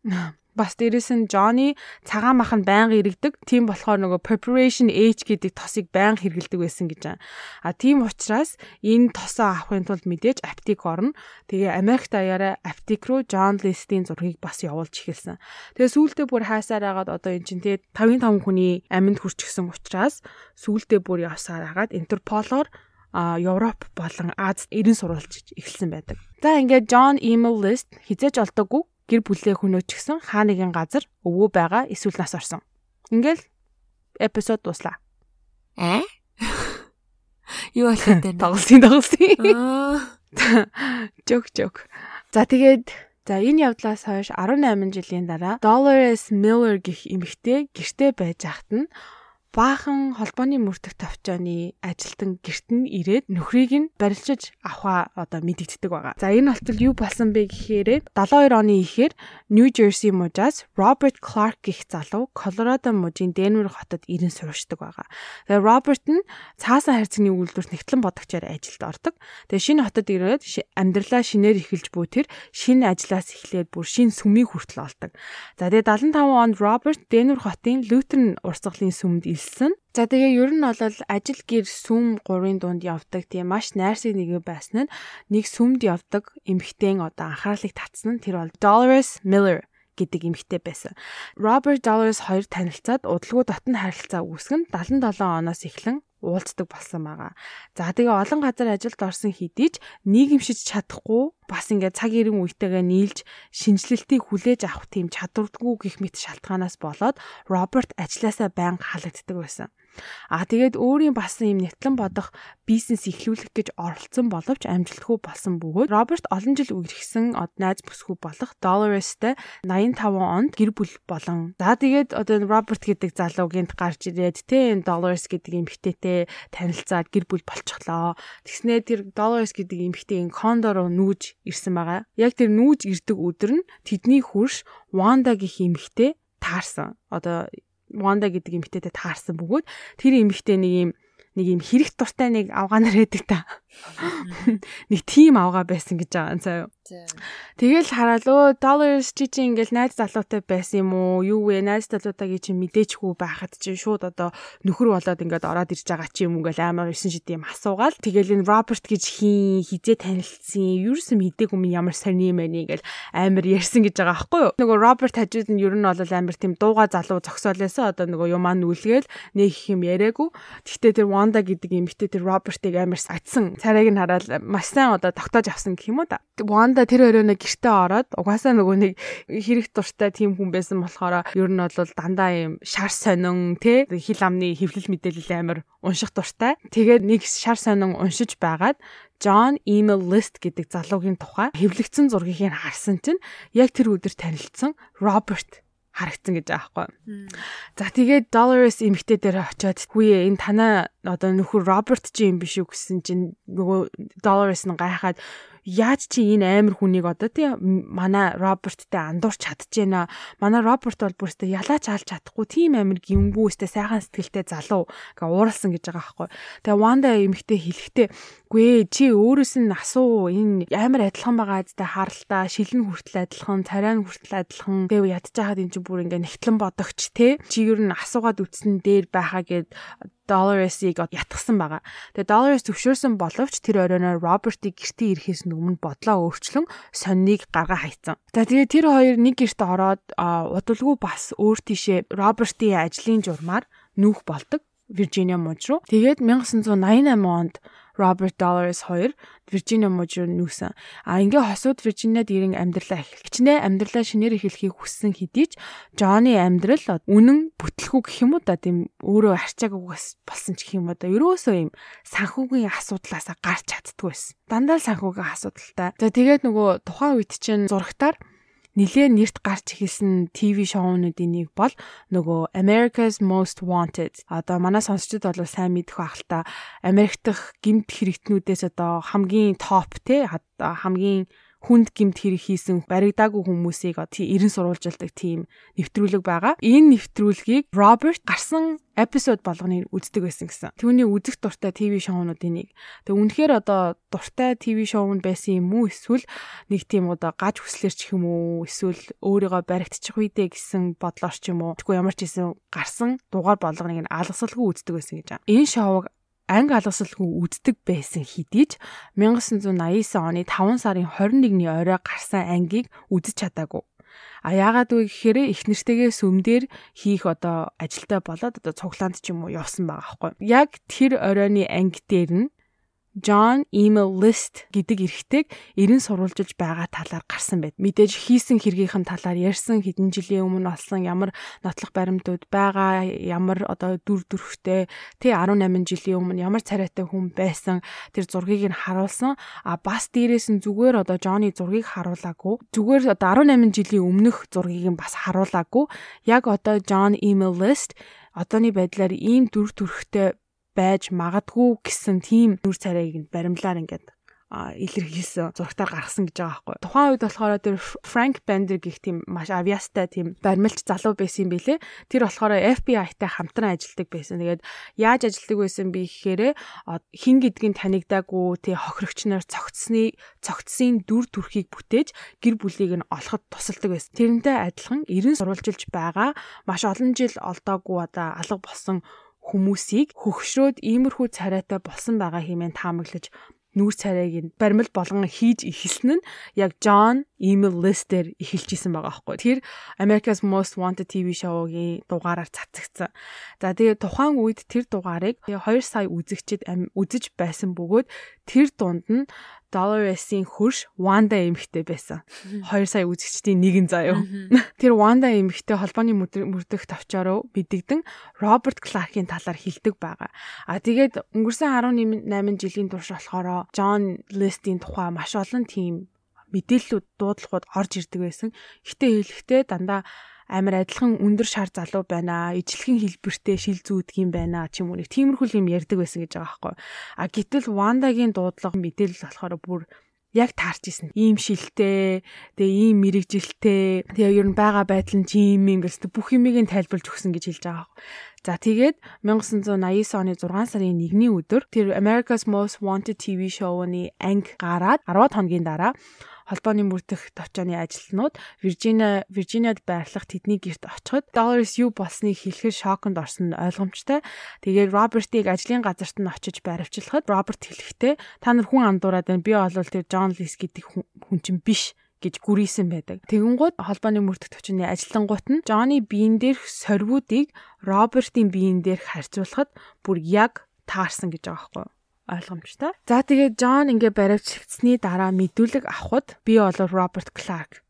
Бас дээрэс нь Johnny цагаан мах нь байнга иргэдэг. Тийм болохоор нөгөө preparation age гэдэг тосыг байнга хэрэгэлдэг байсан гэж байна. А тийм учраас энэ тосоо авахын тулд мэдээж аптек орно. Тэгээ Америк даяараа аптек руу John List-ийн зургийг бас явуулж эхэлсэн. Тэгээ сүүлдээ бүр хайсаар агаад одоо эн чинь тэгээ 55 хүний аминд хүрчихсэн учраас сүүлдээ бүр явсаар агаад Интерполоор а Европ болон Азид эрен сурвалж эхэлсэн байдаг. За ингээд John email list хизээж олдоогүй гэр бүлээ хөнөөчихсөн хаа нэгэн газар өвөө байгаа эсвэл нас орсон. Ингээл эпизод дуслаа. Аа? Юу болох вэ? Тоглосон тоглосон. Жок жок. За тэгээд за энэ явдлаас хойш 18 жилийн дараа Dolores Miller гэх эмэгтэй гэртээ байж хат нь баахан холбооны мөрдөх тавчааны ажилтан герт нь ирээд нөхрийг нь барилчиж авахаа одоо мэдэгддэг байгаа. За энэ болтол юу болсон бэ гэхээр 72 оны ихээр Нью Жерси мужаас Роберт Кларк гэх залуу Колорадо мужийн Денвер хотод ирэн сурвчдаг байгаа. Тэгээ Роберт нь цаасан харьцагны үйлдвэрт нэгтлэн бодогчоор ажилд ордог. Тэгээ шинэ хотод ирээд амьдралаа шинээр эхэлж буй тэр шинэ ажлаас эхлээд бүр шинэ сүмийг хүртэл олдог. За тэгээ 75 онд Роберт Денвер хотын Лютерн урсгалын сүмд илсэн. За тэгээ ер нь бол ажил гэр сүм гурвын дунд явдаг тийм маш найрсаг нэг байсан нь нэг сүмд явдаг эмэгтэйн одоо анхаарлыг татсан нь тэр бол Dolores Miller гэдэг эмэгтэй байсан. Robert Dolores хоёр танилцаад удалгүй дотн харилцаа үүсгэн 77 оноос эхлэн уулздаг болсон байгаа. За тэгээ олон газар ажилд орсон хэдий ч нийгэмшиж чадахгүй бас ингээд цаг ирэн үетэйгээ нийлж шинжилэлтийг хүлээж авах тийм чадваргүй гих мэт шалтгаанаас болоод Роберт ажилласаа байнга халагддаг байсан. А тэгээд өөрийн бас юм нэтлэн бодох бизнес эхлүүлэх гэж оролцсон боловч амжилтгүй болсон бөгөөд Роберт олон жил үргэлжсэн найз бүсгүй болох Dolores-тэй 85 онд гэр бүл болон за тэгээд одоо Роберт гэдэг залуу гинт гарч ирээд тэ энэ Dolores гэдэг эмэгтэйтэй танилцаад гэр бүл болчихлоо. Тэгснээ тэр Dolores гэдэг эмэгтэй кондо руу нүүж ирсэн байгаа. Яг тэр нүүж ирдэг өдөр нь тэдний хөрш Wanda гэх эмэгтэй таарсан. Одоо Wanda гэдэг эмэгтэйтэй таарсан бөгөөд тэр эмэгтэй нэг юм нэг юм хэрэг дуртай нэг авгаанаар байдаг та. Нэг тим авгаа байсан гэж байгаа юм заяа. Тэгэл хараад өө dollars чи чи ингээл найз залуутай байсан юм уу? Юу вэ? Найз залуутайг чи мэдээчгүй байхад чи шууд одоо нөхөр болоод ингээд ороод ирж байгаа чи юм ингээл амар 9 шид юм асуугаал. Тэгэл энэ Роберт гэж хин хизээ танилцсан. Юусэн мэдээгүй юм ямар сарны юм бэ ингээл амар ярьсан гэж байгаа аахгүй юу? Нөгөө Роберт хажууд нь ер нь бол амар тийм дууга залуу зогсоолээсээ одоо нөгөө юмаа нүлгээл нэг их юм яриаггүй. Гэхдээ тэр Wanda гэдэг эмэгтэй тэр Робертыг амар сатсан. Царайг нь хараад маш сайн одоо тогтоож авсан гэх юм уу да. Wanda Анда тэр өрөөнө гэртээ ороод угаасаа нөгөө нэг хэрэг дуртай тийм хүн байсан болохоор ер нь бол дандаа юм шар сонин те хил амны хэвлэл мэдээлэл амар унших дуртай. Тэгээд нэг шар сонин уншиж байгаад John email list гэдэг залуугийн тухай хэвлэгдсэн зургийг нь харсан чинь яг тэр өдөр танилцсан Роберт харагдсан гэж байхгүй. За тэгээд Dolores эмэгтэй дээр очиод хүйе энэ танаа одоо нөхөр Роберт чи юм биш үү гэсэн чинь нөгөө Dolores нь гайхаад яаж чи энэ амар хүнийг одоо тий манай Роберттэй андуурч чадчихэна. Манай Роберт бол бүрстэ ялаач алж чадахгүй тийм амар гимгүүстэй сайхан сэтгэлтэй залуу гэ ууралсан гэж байгаа байхгүй. Тэгээ Ванда эмэгтэй хэлэхдээ үгүй чи өөрөөс нь асуу энэ амар адилхан байгаа гэдэгт харалтаа шилэн хүртэл адилхан, царай нь хүртэл адилхан. Тэгээ ядчихад эн чинь бүр ингээ нэгтлэн бодогч тий. Чи ер нь асуугаад үтсэн дээр байхаа гэд Dolores-ийг ятгсан байгаа. Тэгээ Dolores зөвшөөрсөн боловч тэр оройноо Робертыг гэртээ ирэхээс өмнө бодлоо өөрчлөн сонныг гаргаа хайцсан. За тэгээ тэр хоёр нэг гэрт ороод удалгүй бас өөр тийшээ Робертийн ажлын журмаар нүүх болдог. Виржиниа муж руу. Тэгээд 1988 онд Роберт Долларс 2 Виржиниа мужид нүүсэн. А ингээ хосууд Виржиниад ирэн амьдралаа эхлэх. Хичнээн амьдралаа шинээр эхлэхийг хүссэн хэдий ч Джонни амьдрал үнэн бүтлэхүү гэх юм уу да тийм өөрөө арчаагүйгээс болсон ч гэх юм уу да. Ерөөсөө юм санхүүгийн асуудлаасаа гарч чаддгүй байсан. Дандаа санхүүгийн асуудалтай. За тэгээд нөгөө тухайн үед чинь зурагтаар нилээн нэрт гарч ихэлсэн ТV шоунуудын нэг бол нөгөө America's Most Wanted. Одоо манай сонсчид бол сайн мэдэх байх л та. Америк дахь гимт хэрэгтнүүдээс одоо хамгийн топ те хамгийн хүнд гимт хэрэг хийсэн баригдаагүй хүмүүсийг 90 сурвалжилдаг тийм нэвтрүүлэг байгаа. Энэ нэвтрүүлгийг Роберт гарсан эпизод болгоныг үздэг байсан гэсэн. Түүний үзэх дуртай ТV шоунуудын нэг. Тэг үнэхээр одоо дуртай ТV шоунд байсан юм уу эсвэл нэг тийм одоо гаж хүслэр ч юм уу эсвэл өөрийгөө баригдчих үедээ гэсэн бодлоор ч юм уу. Тэгвэл ямар ч хэсэн гарсан дугаар болгоныг нь алгасалгүй үздэг байсан гэж байна. Энэ шоуг анги алгасалгүй үздэг байсан хэдий ч 1989 оны 5 сарын 21-ний орой гарсан ангийг үзэж чадаагүй. А яагаад вэ гэхээр их нэртэйгээ сүмдэр хийх одоо ажилтай болоод одоо цуглаанд ч юм уу явсан байгаа байхгүй. Яг тэр оройны анги дээр нь John email list гэдэг эрхтэйг 90 сурвалжилж байгаа талаар гарсан байд. Мэдээж хийсэн хэргийнхэн талаар ярьсан хэдэн жилийн өмнө олсон ямар нотлох баримтууд байгаа, ямар одоо дүр төрхтэй тий 18 жилийн өмнө ямар царайтай хүн байсан тэр зургийг нь харуулсан. А бас дээрээс нь зүгээр одоо Johnny зургийг харуулаагүй. Зүгээр одоо 18 жилийн өмнөх зургийг нь бас харуулаагүй. Яг одоо John email list одооны байдлаар ийм дүр төрхтэй байж магадгүй гэсэн тийм нүр царайг баримлаар ингээд илэрхийлсэн зурагтаар гаргасан гэж байгаа байхгүй. Тухайн үед болохоор тэр Frank Bender гэх тийм маш авьяастай тийм баримлч залуу байсан юм бэлээ. Тэр болохоор FBI-тай хамтран ажилладаг байсан. Тэгээд яаж ажилладаг байсан бэ гэхээр хин гэдгийг танигдаагүй тий хохирогч нар цогцсны цогцсын дүр төрхийг бүтээж гэр бүлийг нь олоход тусалдаг байсан. Тэрнтэй адилхан 90 сурвалжилж байгаа маш олон жил олдоогүй одоо алга болсон хүмүүсийг хөгшрөөд иймэрхүү царайтай болсон байгаа хэмээн таамаглаж нүүр царайг нь баримл болгон хийж эхэлсэн нь яг John email list дээр эхэлж исэн байгаа байхгүй. Тэр America's Most Wanted TV шоугийн дугаараар цацагцсан. За тэгээ тухайн үед тэр дугаарыг 2 сая үзэгчд үзэж байсан бөгөөд тэр дунд нь Dolores-ийн хөрш Wanda эмэгтэй байсан. 2 сая үзэгчдийн нэгэн заяа. Тэр Wanda эмэгтэй холбооны мөрдөх тавчаараа бидэгдэн Роберт Кларкийн талаар хэлдэг байгаа. А тэгээд өнгөрсөн 18 жилийн турш болохоор John List-ийн тухай маш олон тийм мэдээллүүд дуудлагууд орж ирдэг байсан. Гэтэ хэлэхдээ дандаа амар адилхан өндөр шар залуу байна. Ижлэхэн хэлбэртэй шил зүүдг юм байна ч юм уу нэг тиймэрхүү юм ярьдаг байсан гэж байгаа байхгүй. А гэтэл Вандагийн дуудлага мэдээлэл болохоор бүр яг таарч исэн. Ийм шилтэй, тэгээ ийм мэрэгжилтэй, тэгээ ер нь байгаа байдал нь чи юм ингээл бүх юмыг нь тайлбарлаж өгсөн гэж хэлж байгаа. За тэгээд 1989 оны 6 сарын 1-ний өдөр тэр America's Most Wanted TV show-ны анги гараад 10 хоногийн дараа холбооны мөрдөх товчооны ажилтнууд Виржиниа Виржиниад байрлах тэдний герт очиход Dollars юу болсныг хэлэхэд шоконд орсон нь ойлгомжтой. Тэгээд Робертыг ажлын газарт нь очиж баривчлахад Роберт хэлэхдээ та нар хүн андуураад байна. Би олвол тэр Джон Лис гэдэг хүн чинь биш гэж гүрийсэн байдаг. Тэгэнгүүт холбооны мөрдөх төвчний ажилтангууд нь Джонни биен дээрх сорвуудыг Робертийн биен дээрх харьцуулахад бүр яг таарсан гэж байгаа байхгүй юу? Ойлгомжтой. За тэгээд Джон ингээ баривчигдсны дараа мэдүүлэг авахд би бол Роберт Кларк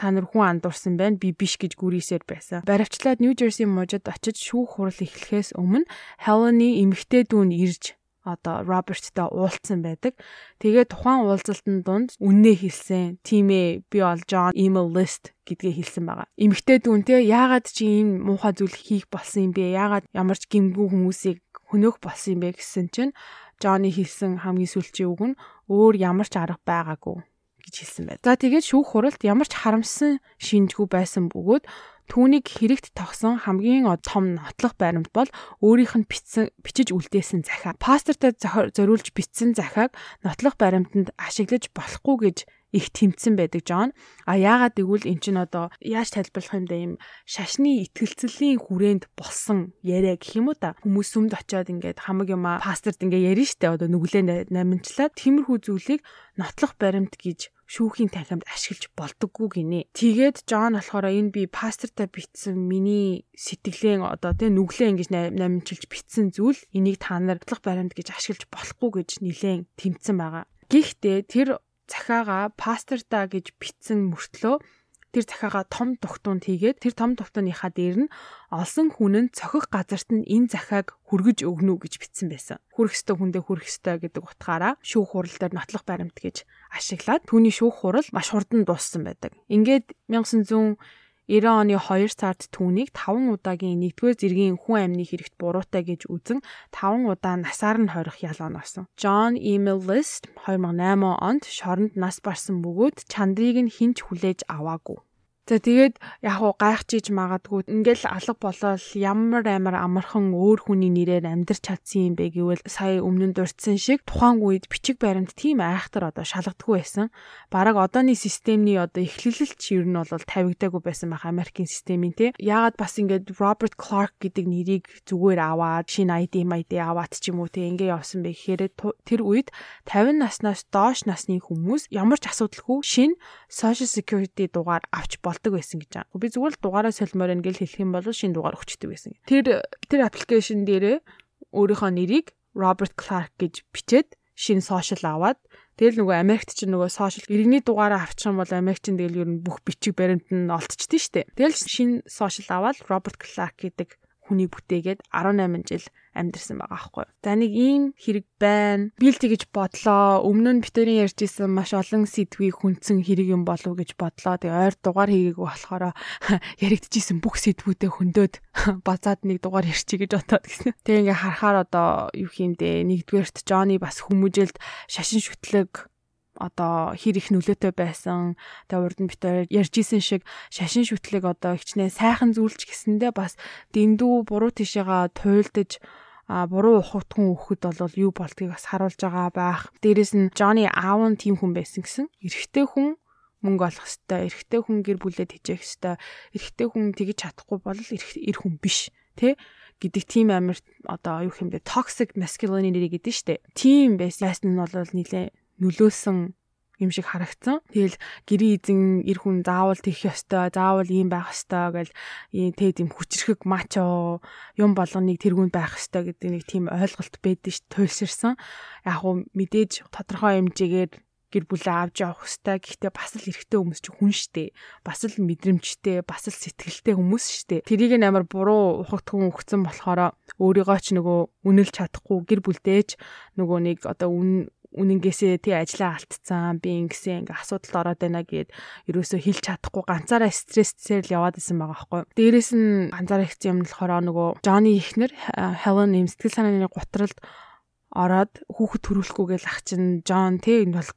та нар хүн андуурсан байна би биш гэж гүрийсээр байсан. Баривчлаад Нью Жерси мужид очиж шүүх хурал эхлэхээс өмнө Хелени эмэгтэй дүүн ирж одоо Роберттай уулзсан байдаг. Тэгээ тухайн уулзалтын дунд үннээ хэлсэн. Тимээ би бол John email list гэдгээ хэлсэн байгаа. Эмэгтэй дүүн те яагаад чи ийм муухай зүйл хийх болсон юм бэ? Яагаад ямар ч гимгүү хүмүүсийг хөнөөх болсон юм бэ гэсэн чинь Johnny хэлсэн хамгийн сүүлчийн үг нь өөр ямар ч арга байгаагүй гэж хэлсэн байна. За тэгээд шүүх хуралд ямар ч харамсан шинжгүй байсан бөгөөд Түүнийг хэрэгт тогсон хамгийн том нотлох баримт бол өөрийнх нь бичсэн бичиж үлдээсэн захиа. Пастортой зориулж бичсэн захиаг нотлох баримтанд ашиглаж болохгүй гэж их тэмцсэн байдаг Джон. А яагаад гэвэл эн чинь одоо яаж тайлбарлах юм бэ юм шашны итгэлцлийн хүрээнд болсон яриа гэх юм уу та. Хүмүүс сүмд очиод ингээд хамаг юм пасторд ингээд ярина штэ одоо нүглээ наминчлаад тиймэрхүү зүйлийг нотлох баримт гэж шүүхийн танхимд ашиглаж болдоггүй гинэ. Тэгээд Джон болохоор энэ би пастортай битсэн миний сэтгэлэн одоо тэ нүглээ ингэж намжуулж битсэн зүйл энийг та нар бодлого баримт гэж ашиглаж болохгүй гэж нилээн тэмцсэн байгаа. Гэхдээ тэр захаага пасторта гэж битсэн мөртлөө тэр захаага том тогтуунд хийгээд тэр том тогтооныхаа дээр нь олсон хүн нь цохих газарт нь энэ захааг хүргэж өгнө гэж бичсэн байсан. Хүрх өстө хүндээ хүрх өстө гэдэг утгаараа шүүх хурал дээр нотлох баримт гэж ашиглаад түүний шүүх хурал маш хурдан дууссан байдаг. Ингээд 1900 90 оны 2 сард түүнийг 5 удаагийн 1-р зэргийн хүн амны хэрэгт буруутай гэж үзэн 5 удаа насаар нь хорих ялгаа норсон. John Emil List 2008 онд шоронд нас барсан бөгөөд чандрыг нь хинч хүлээж аваагүй. За тэгээд яг уу гайхчихж магадгүй ингээл алга болол ямар амар амархан өөр хүний нэрээр амьдрч чадсан юм бэ гэвэл сая өмнө нь дурдсан шиг тухайн үед бичиг баримт тийм айхтар одоо шалгадаггүй байсан. Бараг одооний системний одоо эхлэлэлч ер нь бол тавигдаагүй байсан байх Америкийн системийн тий. Яагаад бас ингээд Роберт Clark гэдэг нэрийг зүгээр аваад шинэ ID ID аваад ч юм уу тий ингээ явсан бэ гэхээр тэр үед 50 наснаас доош насны хүмүүс ямар ч асуудалгүй шинэ social security дугаар авч бол болдог байсан гэж байгаа. Би зүгээр л дугаараа солимоор ингээл хэлэх юм бол шинэ дугаар өгчдөг байсан. Тэр тэр аппликейшн дээрээ өөрийнхөө нэрийг Robert Clark гэж бичээд шинэ сошиал аваад Тэгэл нөгөө Америкт чинь нөгөө сошиал иргэний дугаараа авчих юм бол Америкчин тэгэл ер нь бүх бичиг баримт нь олдчихдээ штэ. Тэгэл шинэ сошиал аваад Роберт Кларк гэдэг хүний бүтээгээд 18 жил амьдэрсэн байгаа аахгүй. За нэг ийм хэрэг байна. Би л тэгэж бодлоо. Өмнө нь битэрийн ярьжсэн маш олон сэдвийг хүндсэн хэрэг юм болов гэж бодлоо. Тэгээ ойр дугаар хийгээг болохоор яригдчихсэн бүх сэдвүүдээ хөндөд базаад нэг дугаар ярьчих гэж бодоод гэсэн. Тэгээ ингээ харахаар одоо юу хиймдээ нэгдүгээрт Джонни бас хүмүүжэлд шашин шүтлэг одоо хэр их нөлөөтэй байсан. Тэгээ урд нь битээр ярьж исэн шиг шашин шүтлэг одоо хичнээн сайхан зүйлч гэсэндээ бас дэндүү буруу тишээга туйлдаж а буруу ухагтхан өгөхөд бол юу болдгийг бас харуулж байгаа байх. Дээрээс нь Johnny аав нь тийм хүн байсан гэсэн. Эрэгтэй хүн мөнгө олох хэвээр, эрэгтэй хүн гэр бүлээд хижээх хэвээр, эрэгтэй хүн тэгж чадахгүй бол эр хүн биш, тэ? гэдэг тийм амир одоо юу юм бэ toxic masculinity гэдэг нь штэ. Тийм байсан нь бол нэлээ нөлөөсөн юм шиг харагдсан. Тэгэл гэрээ эзэн эр хүн заавал тэгэх ёстой, заавал ийм байх ёстой гэл тэгээд юм хүчрхэг мачо юм болгоныг тэргүүнд байх ёстой гэдэг нэг тийм ойлголт байдаг ш туйлширсан. Яг хуу мэдээж тодорхой хэмжээгээр гэр бүлээ авч явах хэвээр гэхдээ бас л эрэгтэй хүмүүс чинь хүн штэ бас л мэдрэмжтэй бас л сэтгэлтэй хүмүүс штэ тэрийг нь амар буруу ухагтхан өгцөн болохоор өөрийгөө ч нөгөө үнэлж чадахгүй гэр бүлдээч нөгөө нэг одоо үн үнэнгээсээ тий ажлаа алдцсан би ингэсэн ингээ асуудалд ороод байна гэд ерөөсөө хэлж чадахгүй ганцаараа стрессээр л яваад исэн байгаа байхгүй. Дээрээс нь ганцаараа ихсэн юм болохоор нөгөө Johnny ихнэр Helen юм сэтгэл санааны гутралд ороод хүүхэд төрүүлэхгүйгээл ах чинь John тий энэ бол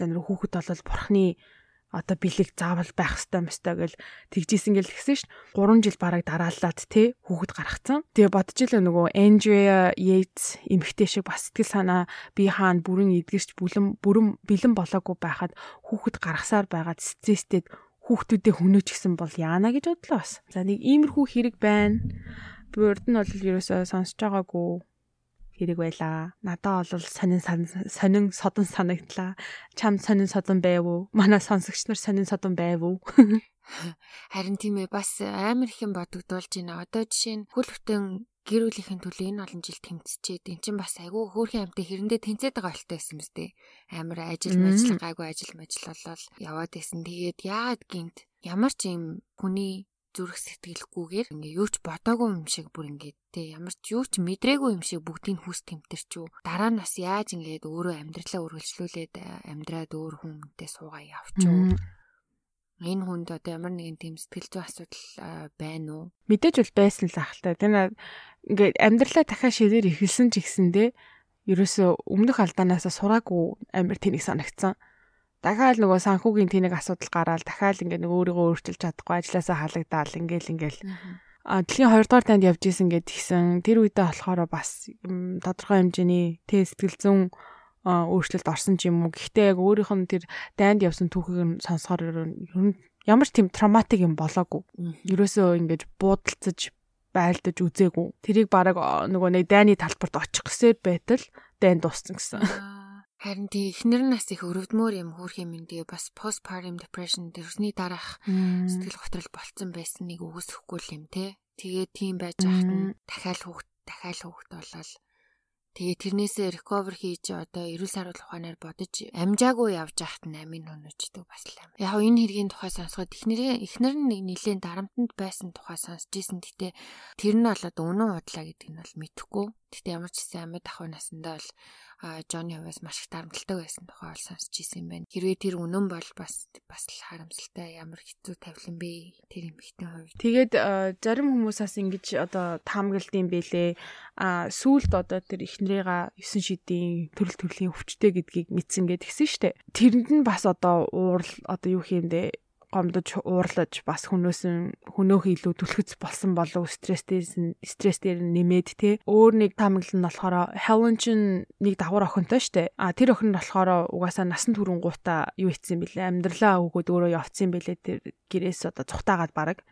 нэр хүүхэд болол бурхны одоо бэлэг заавал байх хэвээр мэстэй гэл тэгжсэн гэл тэгсэн ш. 3 жил бараг дараалаад те хүүхэд гаргацсан. Тэгээ бодож илээ нөгөө Andrea Yates эмэгтэй шиг бас сэтгэл санаа би хаана бүрэн эдгэрч бүлэм бүрэн бэлэн болоогүй байхад хүүхэд гаргасаар байгаад стресстэд хүүхдүүдээ хөнөөч гисэн бол яана гэж бодлоо бас. За нэг иймэрхүү хэрэг байна. Би урд нь бол ерөөсөө сонсож байгаагүй хэрэг байлаа. Надаа бол сонин сонин содон санагдлаа. Чам сонин содон байв уу? Манай сонсогч нар сонин содон байв уу? Харин тийм ээ бас амар их юм бодогдуулж байна. Одоо жишээ нь хөл хөтөн гэр бүлийн төлөө энэ олон жил тэмцчихэд эн чинь бас айгүй хөөрхөн амтай хэрэндээ тэнцээд байгаа болтой байсан мэт дээ. Амар ажил мэжил гайгүй ажил мэжил болол яваад байсан. Тэгээд яагаад гинт ямар ч юм хүний зүрх сэтгэлгүйгээр ингээ юу ч бодоогүй юм шиг бүр ингээ те ямар ч юу ч мэдрээгүй юм шиг бүгдийг хүс тэмтэрчүү дараа нь бас яаж ингээд өөрөө амьдралаа үргэлжлүүлээд амьдраад өөр хүнтэй суугаа явчуу энэ хүнд одоо ямар нэгэн тийм сэтгэл зүй асуудал байна уу? Мэдээж бол байсан л ахaltaа тэр ингээд амьдралаа дахиад ширээр ихэлсэн ч ихсэндээ ерөөсөө өмнөх алдаанаас сураагүй амар тэнийг санагцсан дахиад нөгөө санхүүгийн тэнэг асуудал гараад дахиад ингээ нөгөө өөрийгөө өөрчилж чадахгүй ажилласаа халагдаал ингээл ингээл. А дэлхийн 2 дугаар танд явж исэн гэд гисэн тэр үедээ болохоор бас тодорхой хэмжээний тэ сэтгэл зүйн өөрчлөлт орсон ч юм уу. Гэхдээ яг өөрийнх нь тэр дайнд явсан түүхийг сонсохоор ер нь ямар ч тийм травматик юм болоогүй. Ерөөсөө ингэж буудалцаж байлдаж үзээгүй. Тэрийг бараг нөгөө нэг дайны талбарт очих гэсээр байтал дайн дууссан гэсэн Харин тий эхнэр нь бас их өрөвдмөр юм хөөх юм ингээ бас postpartum depression төрсний дараах сэтгэл готрол болцсон байсан нэг үгүйсэхгүй юм те. Тэгээ тийм байж ахт нь дахиад хүүхд дахиад хүүхд болол Тэгээ тэрнээсээ recover хийж одоо эрүүл сайрал ухаанаар бодож амжаагүй явж ахт нь амин өнөждөг бас л юм. Яг энэ хэргийн тухай сонсоход эхнэрийн эхнэр нь нэг нэлээд дарамтанд байсан тухай сонсч ийсэн. Гэтэ тэр нь болоод үнэн удлаа гэдэг нь бол мэдэхгүй. Гэтэ ямар ч гэсэн амьд ахуй насандаа бол Джонни хувьас маш их дарамтлагтай байсан тухай ол сонсч ирсэн юм байна. Хэрвээ тэр үнэн бол бас бас л харамсалтай ямар хэцүү тавилан бэ тэр эмэгтэй хувьд. Тэгээд зарим хүмүүсээс ингэж одоо таамаглалт юм бэлээ. А сүулт одоо тэр эхнэрийга 9 шидийн төрөл төрлийн өвчтэй гэдгийг мэдсэн гэд гисэн штэ. Тэрэнд нь бас одоо уурал одоо юу хиймдээ гомдож уурлаж бас хүнөөс нь хөнөөх илүү түлхэц болсон болов стресстэйс стрессээр нэмээд те. Өөр нэг таамаглал нь болохоор Helen чин нэг давхар охинтой штэ. А тэр охин нь болохоор угаасаа насан турш гуута юу хийцэн бэлээ? Амьдралаа өгөөд өөрөө явцсан бэлээ тэр гэрээс одоо цухтаагаад бараг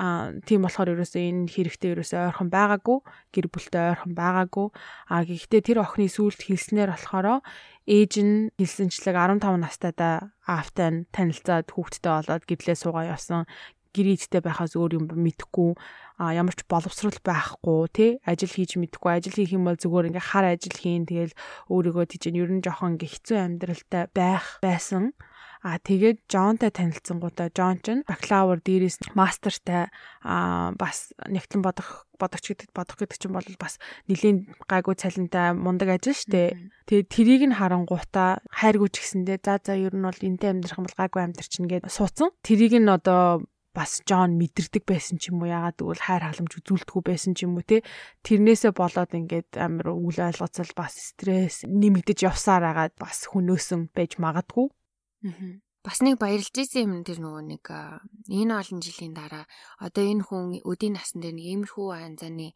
а тийм болохоор ерөөсөө энэ хэрэгтэй ерөөсөө ойрхон байгаагүй гэр бүлтэй ойрхон байгаагүй. А гэхдээ тэр охины сүулт хэлснээр болохоор ээж нь хэлсэнчлэг 15 настайдаа аавтай нь танилцаад хүүхэдтэй болоод гэрлээ суугаа явсан. Гэрээдтэй байхаас өөр юм мэдэхгүй а ямар ч боловсрал байхгүй тий ажил хийж мэдэхгүй ажил хийх юм бол зүгээр ингээ хар ажил хийн. Тэгэл өөрийгөө тийч ер нь жоохон ингээ хэцүү амьдралтай байх байсан А тэгээд Джонтай танилцсангуудаа Джон ч бакалавр дээрээс мастертай а бас нэгтлэн бодох бодогч гэдэг бодох гэдэг чинь бол бас нэлийн гайгүй цалинтай мундаг ажил штэ. Тэгээд трийг нь харангуутаа хайргүйч гэсэндээ за за ер нь бол энтэй амьдрах юм бол гайгүй амьдрчин гээд суудсан. Трийг нь одоо бас Джон мэдэрдэг байсан ч юм уу? Ягаад гэвэл хайр халамж үзүүлдэггүй байсан ч юм уу те? Тэрнээсээ болоод ингээд амар үйл ойлгоцол бас стресс нэмэгдэж явсаар агаад бас хөнөөсөн байж магадгүй бас нэг баярлж исэн юм тэр нөгөө нэг энэ олон жилийн дараа одоо энэ хүн өдийн насан дээр нэг иймэрхүү анзааны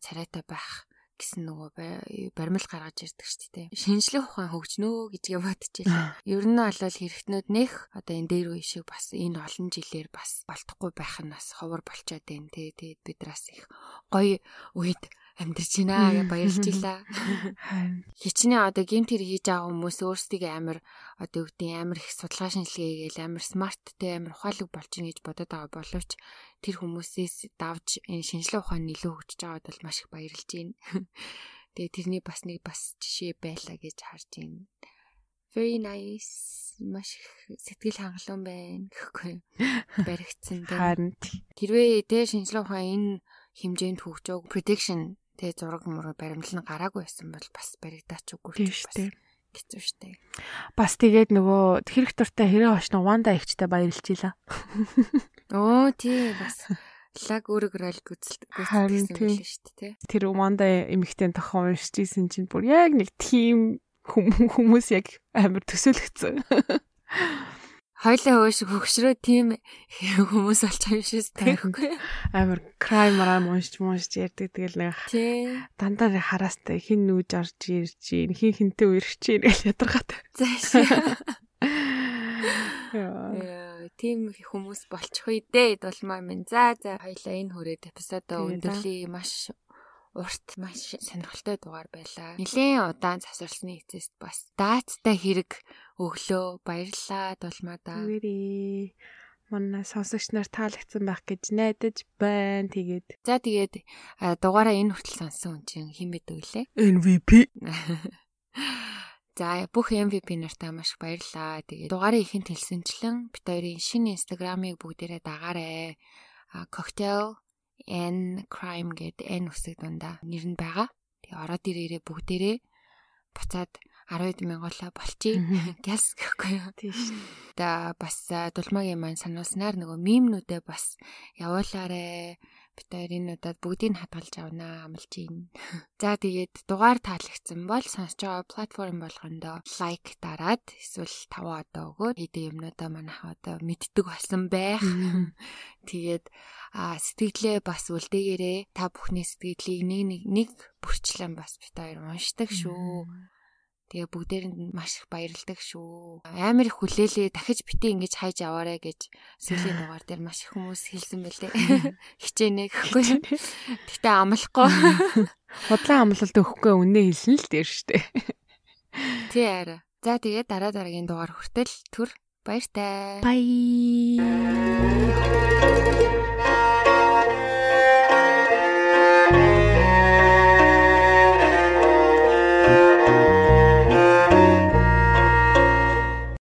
царайтай байх гэсэн нөгөө баримл гаргаж ирдэг шүү дээ. Шинжлэх ухаан хөгжнөө гэжгээ бодчихлаа. Ер нь бол хэрэгтнүүд нэх одоо энэ дээр үе шиг бас энэ олон жилээр бас болтохгүй байх нь бас ховор болчоод байна тий. Тэгээд бидраас их гоё үед амьдарч байна гэж баярлж илаа. Хичнээн одоо гемт хэр хийж байгаа хүмүүс өөрсдөө амар одоо гэдэг амар их судалгаа шинжилгээ хийгээл амар смарттэй амар ухаалаг болж ийн гэж бодоод байгаа боловч тэр хүмүүсээс давж энэ шинжилгээ ухаан илүү хөгжиж байгаад бол маш их баярлж байна. Тэгээ тэрний бас нэг бас жишээ байлаа гэж харж байна. Very nice маш их сэтгэл хангалуун байна гэхгүй баригдсан. Харин тэрвээ тэ шинжилгээ ухаан энэ хэмжээнд хөгжөөг prediction Тэгээ зураг мураг баримлал нь гараагүй байсан бол бас баригдаач үгүй ч бас хэцүү шттэ. Бас тэгээд нөгөө хэрэг туртай хэрэг очно Ванда ихчтэй баярлчихлаа. Оо тий бас лаг өөрөөр аль гүйцэлдэг гүйцэлдэг шүү дээ. Тэр Ванда эмэгтэй тохон уншиж исэн чинь бүр яг нэг тийм хүмүүс яг амар төсөөлөгцөн. Хойлоо өөш хөгшрөө тийм хүмүүс болж байгаа юм шээс тэгэхгүй. Амар crime рам уншиж муншиж ярьдаг тэгэл нэг дандаа хараастай хин нүүж орж ирж гин хин хинтээ үерч гин гэж ядаргатай. Заашаа. Яа, тийм хүмүүс болчих үе дээ дулмаа минь. За за хоёлаа энэ хүрээд эпизодоо өндөрлөе маш урт маш сонирхолтой дугаар байлаа. Нилийн удаан засварлсны эцэст бас даацтай хэрэг өглөө баярлалаа дулмаадаа. Үгүй манай сонсогч нар таалагдсан байх гэж найдаж байна. Тэгээд. За тэгээд дугаараа энэ хүртэл сонсон хүн чинь хэн бэ вэ? MVP. За бүх MVP нартаа маш баярлалаа. Тэгээд дугаарыг ихэнд хэлсэнчлэн бит хоёрын шинэ инстаграмыг бүгдээрээ дагаарай. cocktail and crime гэдэг энэ үсэг дундаа нэр нь байгаа. Тэгээ ороод ирээрээ бүгдээрээ буцаад 10 мянгалаа болчих. Гэс гэхгүй юу. Тийш. За бас дулмаагийн маань сануулснаар нөгөө мимнүүдээ бас явуулаарэ бит хоёрын удаад бүгдийг хадгалж авнаа амлаж гин. За тэгээд дугаар таалагдсан бол сонсож байгаа платформ болгондоо лайк дараад эсвэл таваа одоо өгөөд хэдэн юмнуудаа манайх одоо мэддэг болсон байх. Тэгээд сэтгэлээ бас үлдээгээрээ та бүхний сэтгэлийг нэг нэг нэг бүрчлэн бас бит хоёр уншдаг шүү. Тэгээ бүгдээрэнд маш их баярлдаг шүү. Амар их хүлээлээ дахиж бити ингэж хайж аваарэ гэж сүүлийн дугаар дээр маш их хүмүүс хэлсэн байлээ. Хичээнэ гэхгүй. Гэтэ амлахгүй. Худлаа амлалт өгөхгүй үнэ хэлсэн л дээр штэ. Тий арай. За тэгээ дараа дараагийн дугаар хүртэл түр баяртай. Bye.